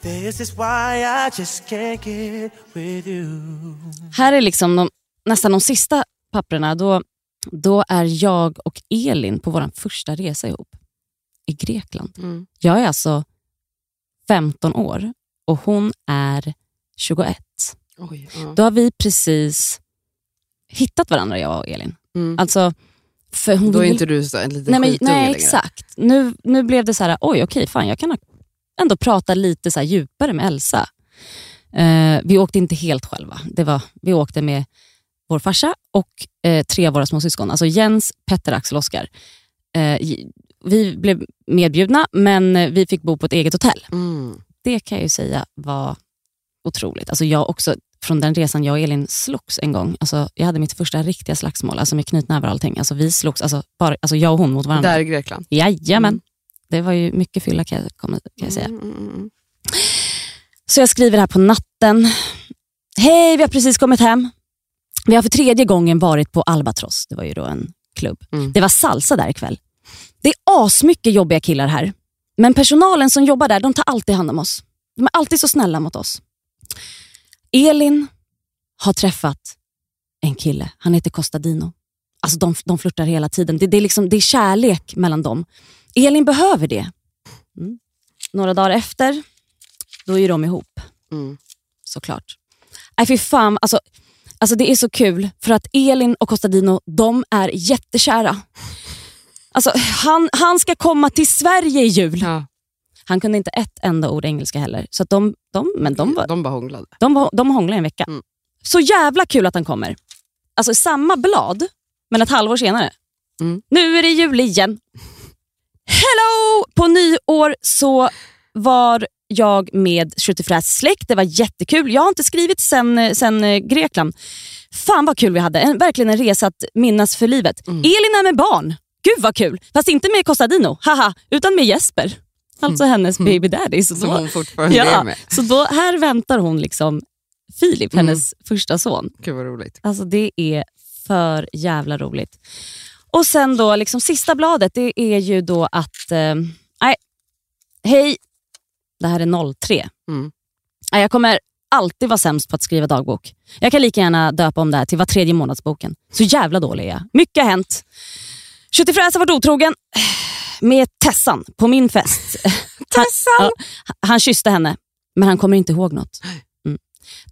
This is why I just can't get with you. Här är liksom de, nästan de sista papperna. Då, då är jag och Elin på vår första resa ihop i Grekland. Mm. Jag är alltså 15 år och hon är 21. Oj, ja. Då har vi precis hittat varandra, jag och Elin. Mm. Alltså, för hon Då är vill- inte du så, en liten nej, men, skitunge nej längre. exakt. Nu, nu blev det så här, oj okej, fan jag kan ändå prata lite så här djupare med Elsa. Eh, vi åkte inte helt själva. Det var, vi åkte med vår farsa och eh, tre av våra små syskon. Alltså Jens, Petter, Axel och Oskar. Eh, vi blev medbjudna, men eh, vi fick bo på ett eget hotell. Mm. Det kan jag ju säga var otroligt. Alltså jag också, från den resan jag och Elin slogs en gång. Alltså jag hade mitt första riktiga slagsmål, alltså med knytnävar och allting. Alltså vi slogs, alltså, bara, alltså jag och hon mot varandra. Där i Grekland? Jajamän. Det var ju mycket fylla kan jag, kan jag säga. Mm, mm, mm. Så jag skriver här på natten. Hej, vi har precis kommit hem. Vi har för tredje gången varit på Albatross. Det var ju då en klubb. Mm. Det var salsa där ikväll. Det är asmycket jobbiga killar här. Men personalen som jobbar där, de tar alltid hand om oss. De är alltid så snälla mot oss. Elin har träffat en kille. Han heter Costadino. Alltså de, de flörtar hela tiden. Det, det, är liksom, det är kärlek mellan dem. Elin behöver det. Mm. Några dagar efter, då är de ihop. Mm. Såklart. Nej fy fan, alltså, alltså det är så kul för att Elin och Costadino, de är jättekära. Alltså, han, han ska komma till Sverige i jul. Ja. Han kunde inte ett enda ord engelska heller. Så de, de, men de, var, De bara hånglade. de, var, de hånglade en vecka. Mm. Så jävla kul att han kommer. Alltså samma blad, men ett halvår senare. Mm. Nu är det jul igen. Hello! På nyår så var jag med Schüttefräs släkt. Det var jättekul. Jag har inte skrivit sen, sen eh, Grekland. Fan vad kul vi hade. En, verkligen en resa att minnas för livet. Mm. Elin är med barn. Gud vad kul. Fast inte med Costadino, haha, utan med Jesper. Alltså hennes baby daddy. Så Som hon fortfarande är ja, med. så då, här väntar hon liksom Filip, hennes första son. Gud vad roligt. Alltså det är för jävla roligt. Och sen då, liksom sista bladet, det är ju då att, eh, nej, hej, det här är 03. Mm. Jag kommer alltid vara sämst på att skriva dagbok. Jag kan lika gärna döpa om det här till var tredje månadsboken. Så jävla dålig är jag. Mycket har hänt. Schüttefräs har varit otrogen med Tessan på min fest. Tessan? Han, ja, han kysste henne, men han kommer inte ihåg något. Mm.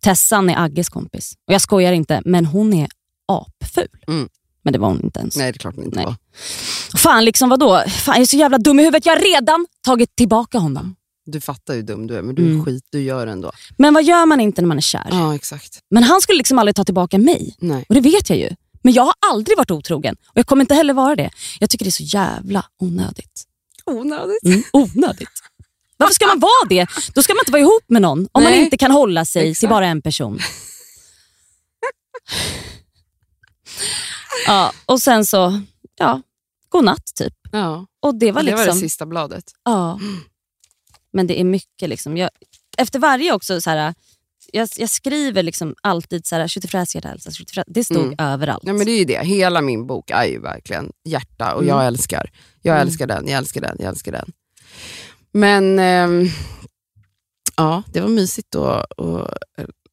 Tessan är Agges kompis. Och jag skojar inte, men hon är apful. Mm. Men det var hon inte ens. Nej, det är klart hon inte Nej. var. Fan, liksom vadå? Fan, jag är så jävla dum i huvudet. Jag har redan tagit tillbaka honom. Du fattar hur dum du är, men du är Mm. skit. Du gör det ändå. Men vad gör man inte när man är kär? Ja, exakt. Men han skulle liksom aldrig ta tillbaka mig. Nej. Och det vet jag ju. Men jag har aldrig varit otrogen och jag kommer inte heller vara det. Jag tycker det är så jävla onödigt. Onödigt. Mm, onödigt. Varför ska man vara det? Då ska man inte vara ihop med någon om man Nej. inte kan hålla sig till Exakt. bara en person. Ja, och sen så ja, godnatt typ. Ja. Och det var det liksom... var det sista bladet. Ja. Men det är mycket. liksom. Jag, efter varje också, så här, jag, jag skriver liksom alltid så här, hjärta Elsa. Det stod Mm. överallt. Ja, men det är ju det. Hela min bok är ju verkligen hjärta och Mm. jag älskar. Jag Mm. älskar den, jag älskar den, jag älskar den. Men ehm, ja, det var mysigt att, att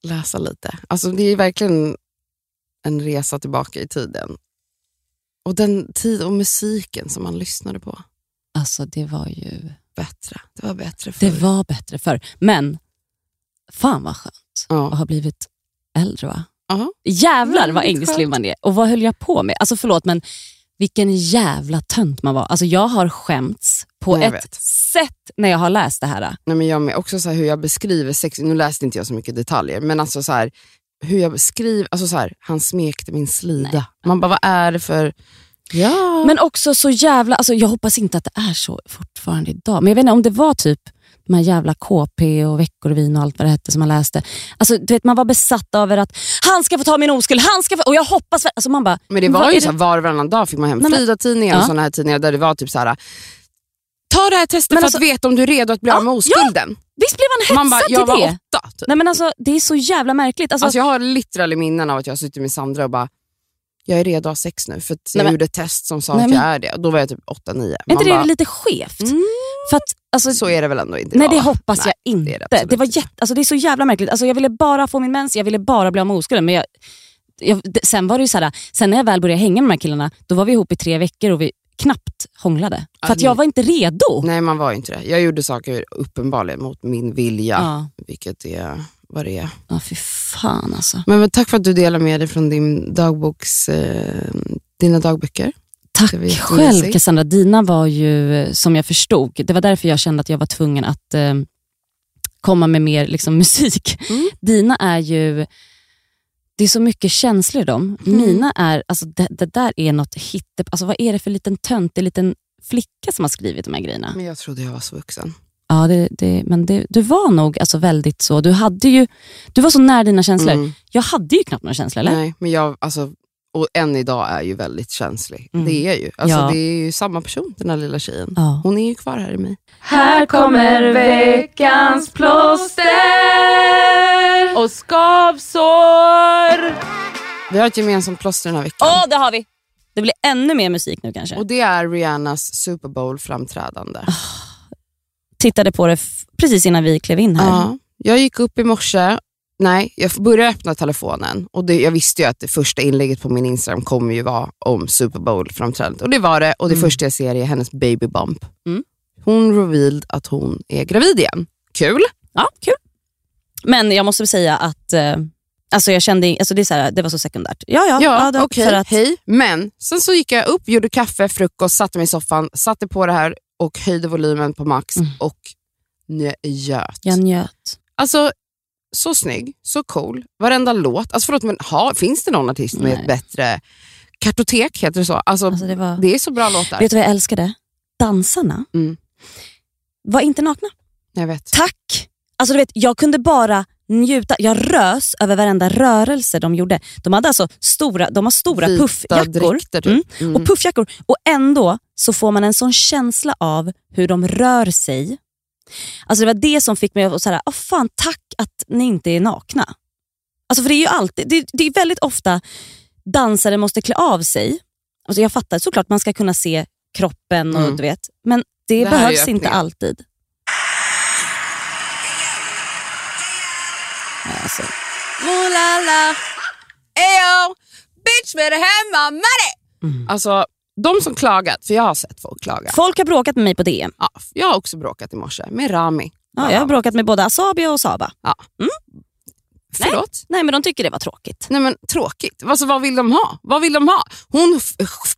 läsa lite. Alltså, det är verkligen en resa tillbaka i tiden. Och den tid och musiken som man lyssnade på. Alltså det var ju... Bättre. Det var bättre förr. Det var bättre förr. Men fan vad skönt Ja. att ha blivit äldre va? Ja. Jävlar vad ängslig man är. Och vad höll jag på med? Alltså förlåt men vilken jävla tönt man var. Alltså jag har skämts på Nej, ett vet. sätt när jag har läst det här. Nej, men jag med. Också så hur jag beskriver sex. Nu läste inte jag så mycket detaljer, men alltså så här, hur jag beskriver, alltså så här, han smekte min slida. Man bara, vad är det för... Ja. Men också så jävla, alltså jag hoppas inte att det är så fortfarande idag. Men jag vet inte om det var typ de här jävla KP och Veckorevyn och allt vad det hette som man läste. Alltså, du vet, man var besatt över att han ska få ta min oskuld, han ska få... Och jag hoppas... Alltså man bara, Men det var ju så var och varannan dag fick man hem Frida-tidningar och Ja. såna här tidningar där det var typ så här. Ta det här testet Men för alltså- att veta om du är redo att bli av med oskulden. Visst blev man hetsad Man bara, till jag var det? åtta. Typ. Nej, men alltså, det är så jävla märkligt. Alltså, Alltså, jag har literally minnen av att jag har suttit med Sandra och bara, jag är redo att ha sex nu för att jag Nej, men- gjorde ett test som sa Nej, att men- jag är det. Och då var jag typ 8-9. är inte det lite skevt? För att, alltså, Så är det väl ändå inte Nej idag. det hoppas Nej, jag inte. det är det Det, absolut var jätte, alltså, det är så jävla märkligt. Alltså, jag ville bara få min mens, jag ville bara bli av med oskulden. Men jag, jag, det- sen var det ju så här, sen när jag väl började hänga med de här killarna, då var vi ihop i tre veckor och vi knappt hånglade. För att jag var inte redo. Nej, man var inte det. Jag gjorde saker uppenbarligen mot min vilja, Ja. vilket är vad det är. Ja, fy fan alltså. Men, men tack för att du delar med dig från din dagboks, eh, dina dagböcker. Tack själv Cassandra. Dina var ju, eh, som jag förstod, det var därför jag kände att jag var tvungen att eh, komma med mer liksom, musik. Mm. Dina är ju, det är så mycket känslor i dem. Mm. Mina är, alltså det, det där är något hitte, alltså vad är det för liten töntig liten flicka som har skrivit de här grejerna? Men jag trodde jag var så vuxen. Ja, det, det, men det, du var nog alltså väldigt så, du hade ju, du var så nära dina känslor. Mm. Jag hade ju knappt några känslor, eller? Nej, men jag, alltså, och än idag är ju väldigt känslig. Mm. Det är ju. Alltså, Ja. Det är ju samma person, den här lilla tjejen. Ja. Hon är ju kvar här i mig. Här kommer veckans plåster och skavsår. Vi har ett gemensamt plåster den här veckan. Åh, det har vi! Det blir ännu mer musik nu kanske. Och det är Rihannas Super Bowl-framträdande. Tittade på det precis innan vi klev in här. Ja, jag gick upp i morse, nej, jag började öppna telefonen och det, jag visste ju att det första inlägget på min Instagram kommer ju vara om Super Bowl-framträdandet. Och det var det och det första jag ser är hennes baby bump. Mm. Hon revealed att hon är gravid igen. Kul! Ja, kul. Men jag måste säga att eh, alltså jag kände, alltså det, är så här, det var så sekundärt. Ja, ja. Ja, okej, för att- hej. Men sen så gick jag upp, gjorde kaffe, frukost, satte mig i soffan, satte på det här och höjde volymen på max Mm. och njöt. Jag njöt. Alltså, så snygg, så cool. Varenda låt. Alltså förlåt, men ha, finns det någon artist med Nej. ett bättre kartotek? Heter det så? Alltså, Alltså det, var, det är så bra låtar. vet du vad jag älskade? Dansarna Mm. var inte nakna. Jag vet. Tack! Alltså du vet, jag kunde bara njuta. Jag rös över varenda rörelse de gjorde. De hade alltså stora, de har stora Vita puffjackor. typ. Mm. Mm. Och puffjackor. Och ändå så får man en sån känsla av hur de rör sig. Alltså det var det som fick mig att säga, oh, fan tack att ni inte är nakna. Alltså för det är ju alltid, det, det är väldigt ofta dansare måste klä av sig. Alltså jag fattar såklart man ska kunna se kroppen och Mm. du vet, men det, Det behövs inte alltid. Oh la la, eyo, bitch better have my money. Mm. Alltså, de som klagat, för jag har sett folk klaga. folk har bråkat med mig på DM. Ja, jag har också bråkat i morse med Rami. Ja, jag har bråkat med både Asabi och Saba. Ja. Mm. Förlåt? Nej, men de tycker det var tråkigt. Nej men tråkigt. Alltså, vad vill de ha? Vad vill de ha? Hon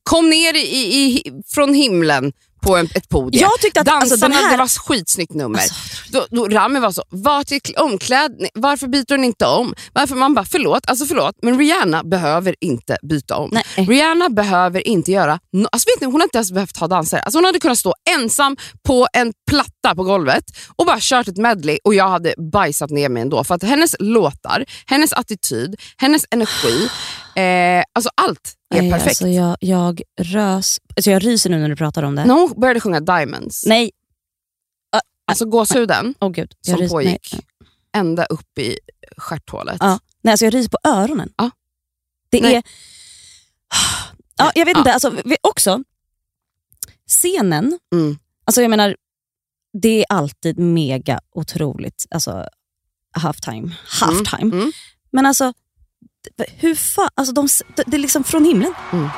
kom ner i, i, från himlen på en, ett podium. Jag tyckte att, alltså, Dansarna, den här- det var ett skitsnyggt nummer. Alltså, då, då Rami var så, var till kl- omklädning, varför byter hon inte om? Varför man bara, förlåt, alltså förlåt, men Rihanna behöver inte byta om. Nej. Rihanna behöver inte göra, no, alltså vet ni, hon har inte ens behövt ha dansare. Alltså hon hade kunnat stå ensam på en platta på golvet och bara kört ett medley och jag hade bajsat ner mig ändå. För att hennes låtar, hennes attityd, hennes energi, Eh, alltså allt är Nej, perfekt. Alltså jag, jag rös, alltså jag ryser nu när du pratar om det. När hon började sjunga Diamonds, Nej. alltså gåshuden Åh gud. Jag som ryser- pågick nej. ända upp i stjärthålet. Ja. Nej, alltså jag ryser på öronen. Ja. Det Nej. är... Ja, jag vet inte, alltså, också scenen, Mm. alltså jag menar, det är alltid mega otroligt, alltså halftime. halftime. Mm. Men alltså, hur fan, alltså de, det är liksom från himlen. Mm.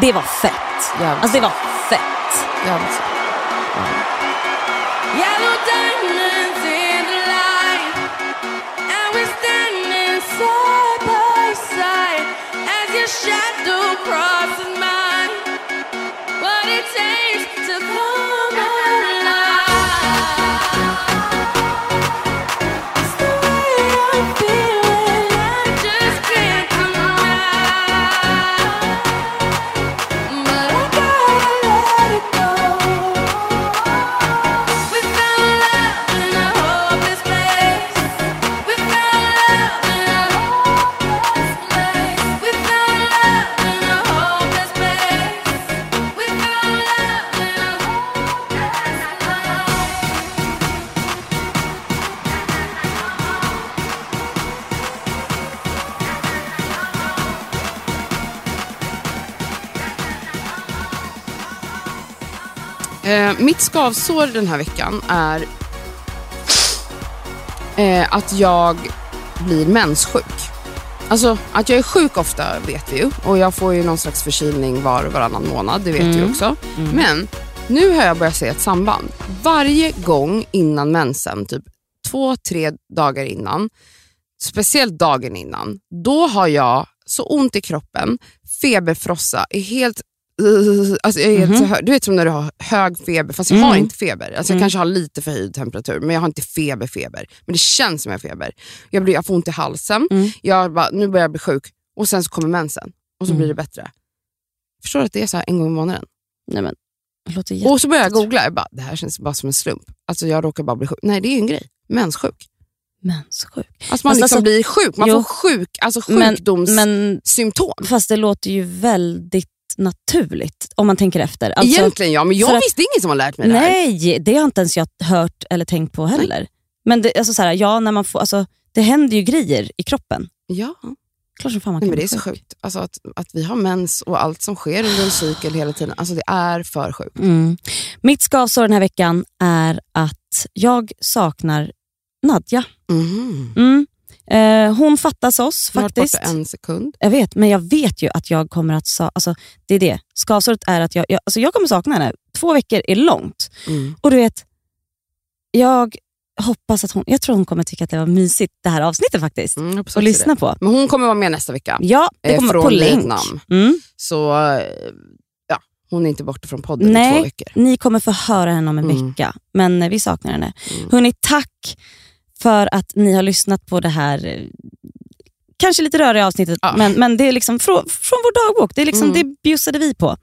Det var fett. Jävligt Alltså det var fett. Jävligt. Eh, mitt skavsår den här veckan är eh, att jag blir menssjuk. Alltså att jag är sjuk ofta vet vi ju och jag får ju någon slags förkylning var och varannan månad, det vet Mm. vi också. Mm. Men nu har jag börjat se ett samband. Varje gång innan mensen, typ två, tre dagar innan, speciellt dagen innan, då har jag så ont i kroppen, feberfrossa, är helt Alltså jag är helt Mhm. så hö- du vet som när du har hög feber, fast jag Mm. har inte feber. Alltså jag Mm. kanske har lite förhöjd temperatur, men jag har inte feber feber. Men det känns som jag har feber. Jag, blir, jag får ont i halsen, Mm. jag bara, nu börjar jag bli sjuk och sen så kommer mensen och så Mm. blir det bättre. Förstår du att det är så en gång i månaden? Nej, men. Och så börjar jag googla, jag bara, det här känns bara som en slump. Alltså jag råkar bara bli sjuk. Nej, det är en grej. Menssjuk. Menssjuk. Alltså man Fast liksom alltså- blir sjuk. Man Jo. får sjuk, alltså Men- sjukdomssymptom. men- Fast det låter ju väldigt naturligt om man tänker efter. Alltså, Egentligen ja, men jag för att- visste ingen som har lärt mig det här. Nej, det har inte ens jag hört eller tänkt på heller. Men det, alltså, så här, ja, när man får, alltså, det händer ju grejer i kroppen. Ja. Klart som fan man Nej, kan men det är så sjuk. sjukt. Alltså att, att vi har mens och allt som sker under en cykel hela tiden. Alltså det är för sjukt. Mm. Mitt skavsår den här veckan är att jag saknar Nadja. Mhm. Mm. Eh, hon fattas oss Jag har varit faktiskt. borta en sekund. Jag vet, men jag vet ju att jag kommer att... Sa- alltså, det är det. Skavsåret är att jag, jag, alltså, jag kommer sakna henne. Två veckor är långt. Mm. Och du vet, jag hoppas att hon... Jag tror hon kommer tycka att det var mysigt det här avsnittet faktiskt. Mm, jag också lyssna det. på. Men hon kommer vara med nästa vecka. Ja, det Eh, kommer från på länk. Vietnam. Mm. Så eh, ja, hon är inte borta från podden i två Nej, veckor. ni kommer få höra henne om en Mm. vecka. Men eh, vi saknar henne. Hörrni, tack för att ni har lyssnat på det här eh, kanske lite röriga avsnittet, men, men det är liksom från, från vår dagbok. Det, är liksom, Mm. det bjussade vi på.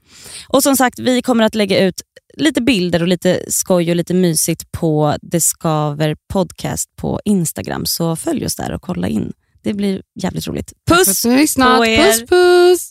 Och som sagt, vi kommer att lägga ut lite bilder och lite skoj och lite mysigt på Det Skaver Podcast på Instagram. Så följ oss där och kolla in. Det blir jävligt roligt. Puss på er! Puss puss!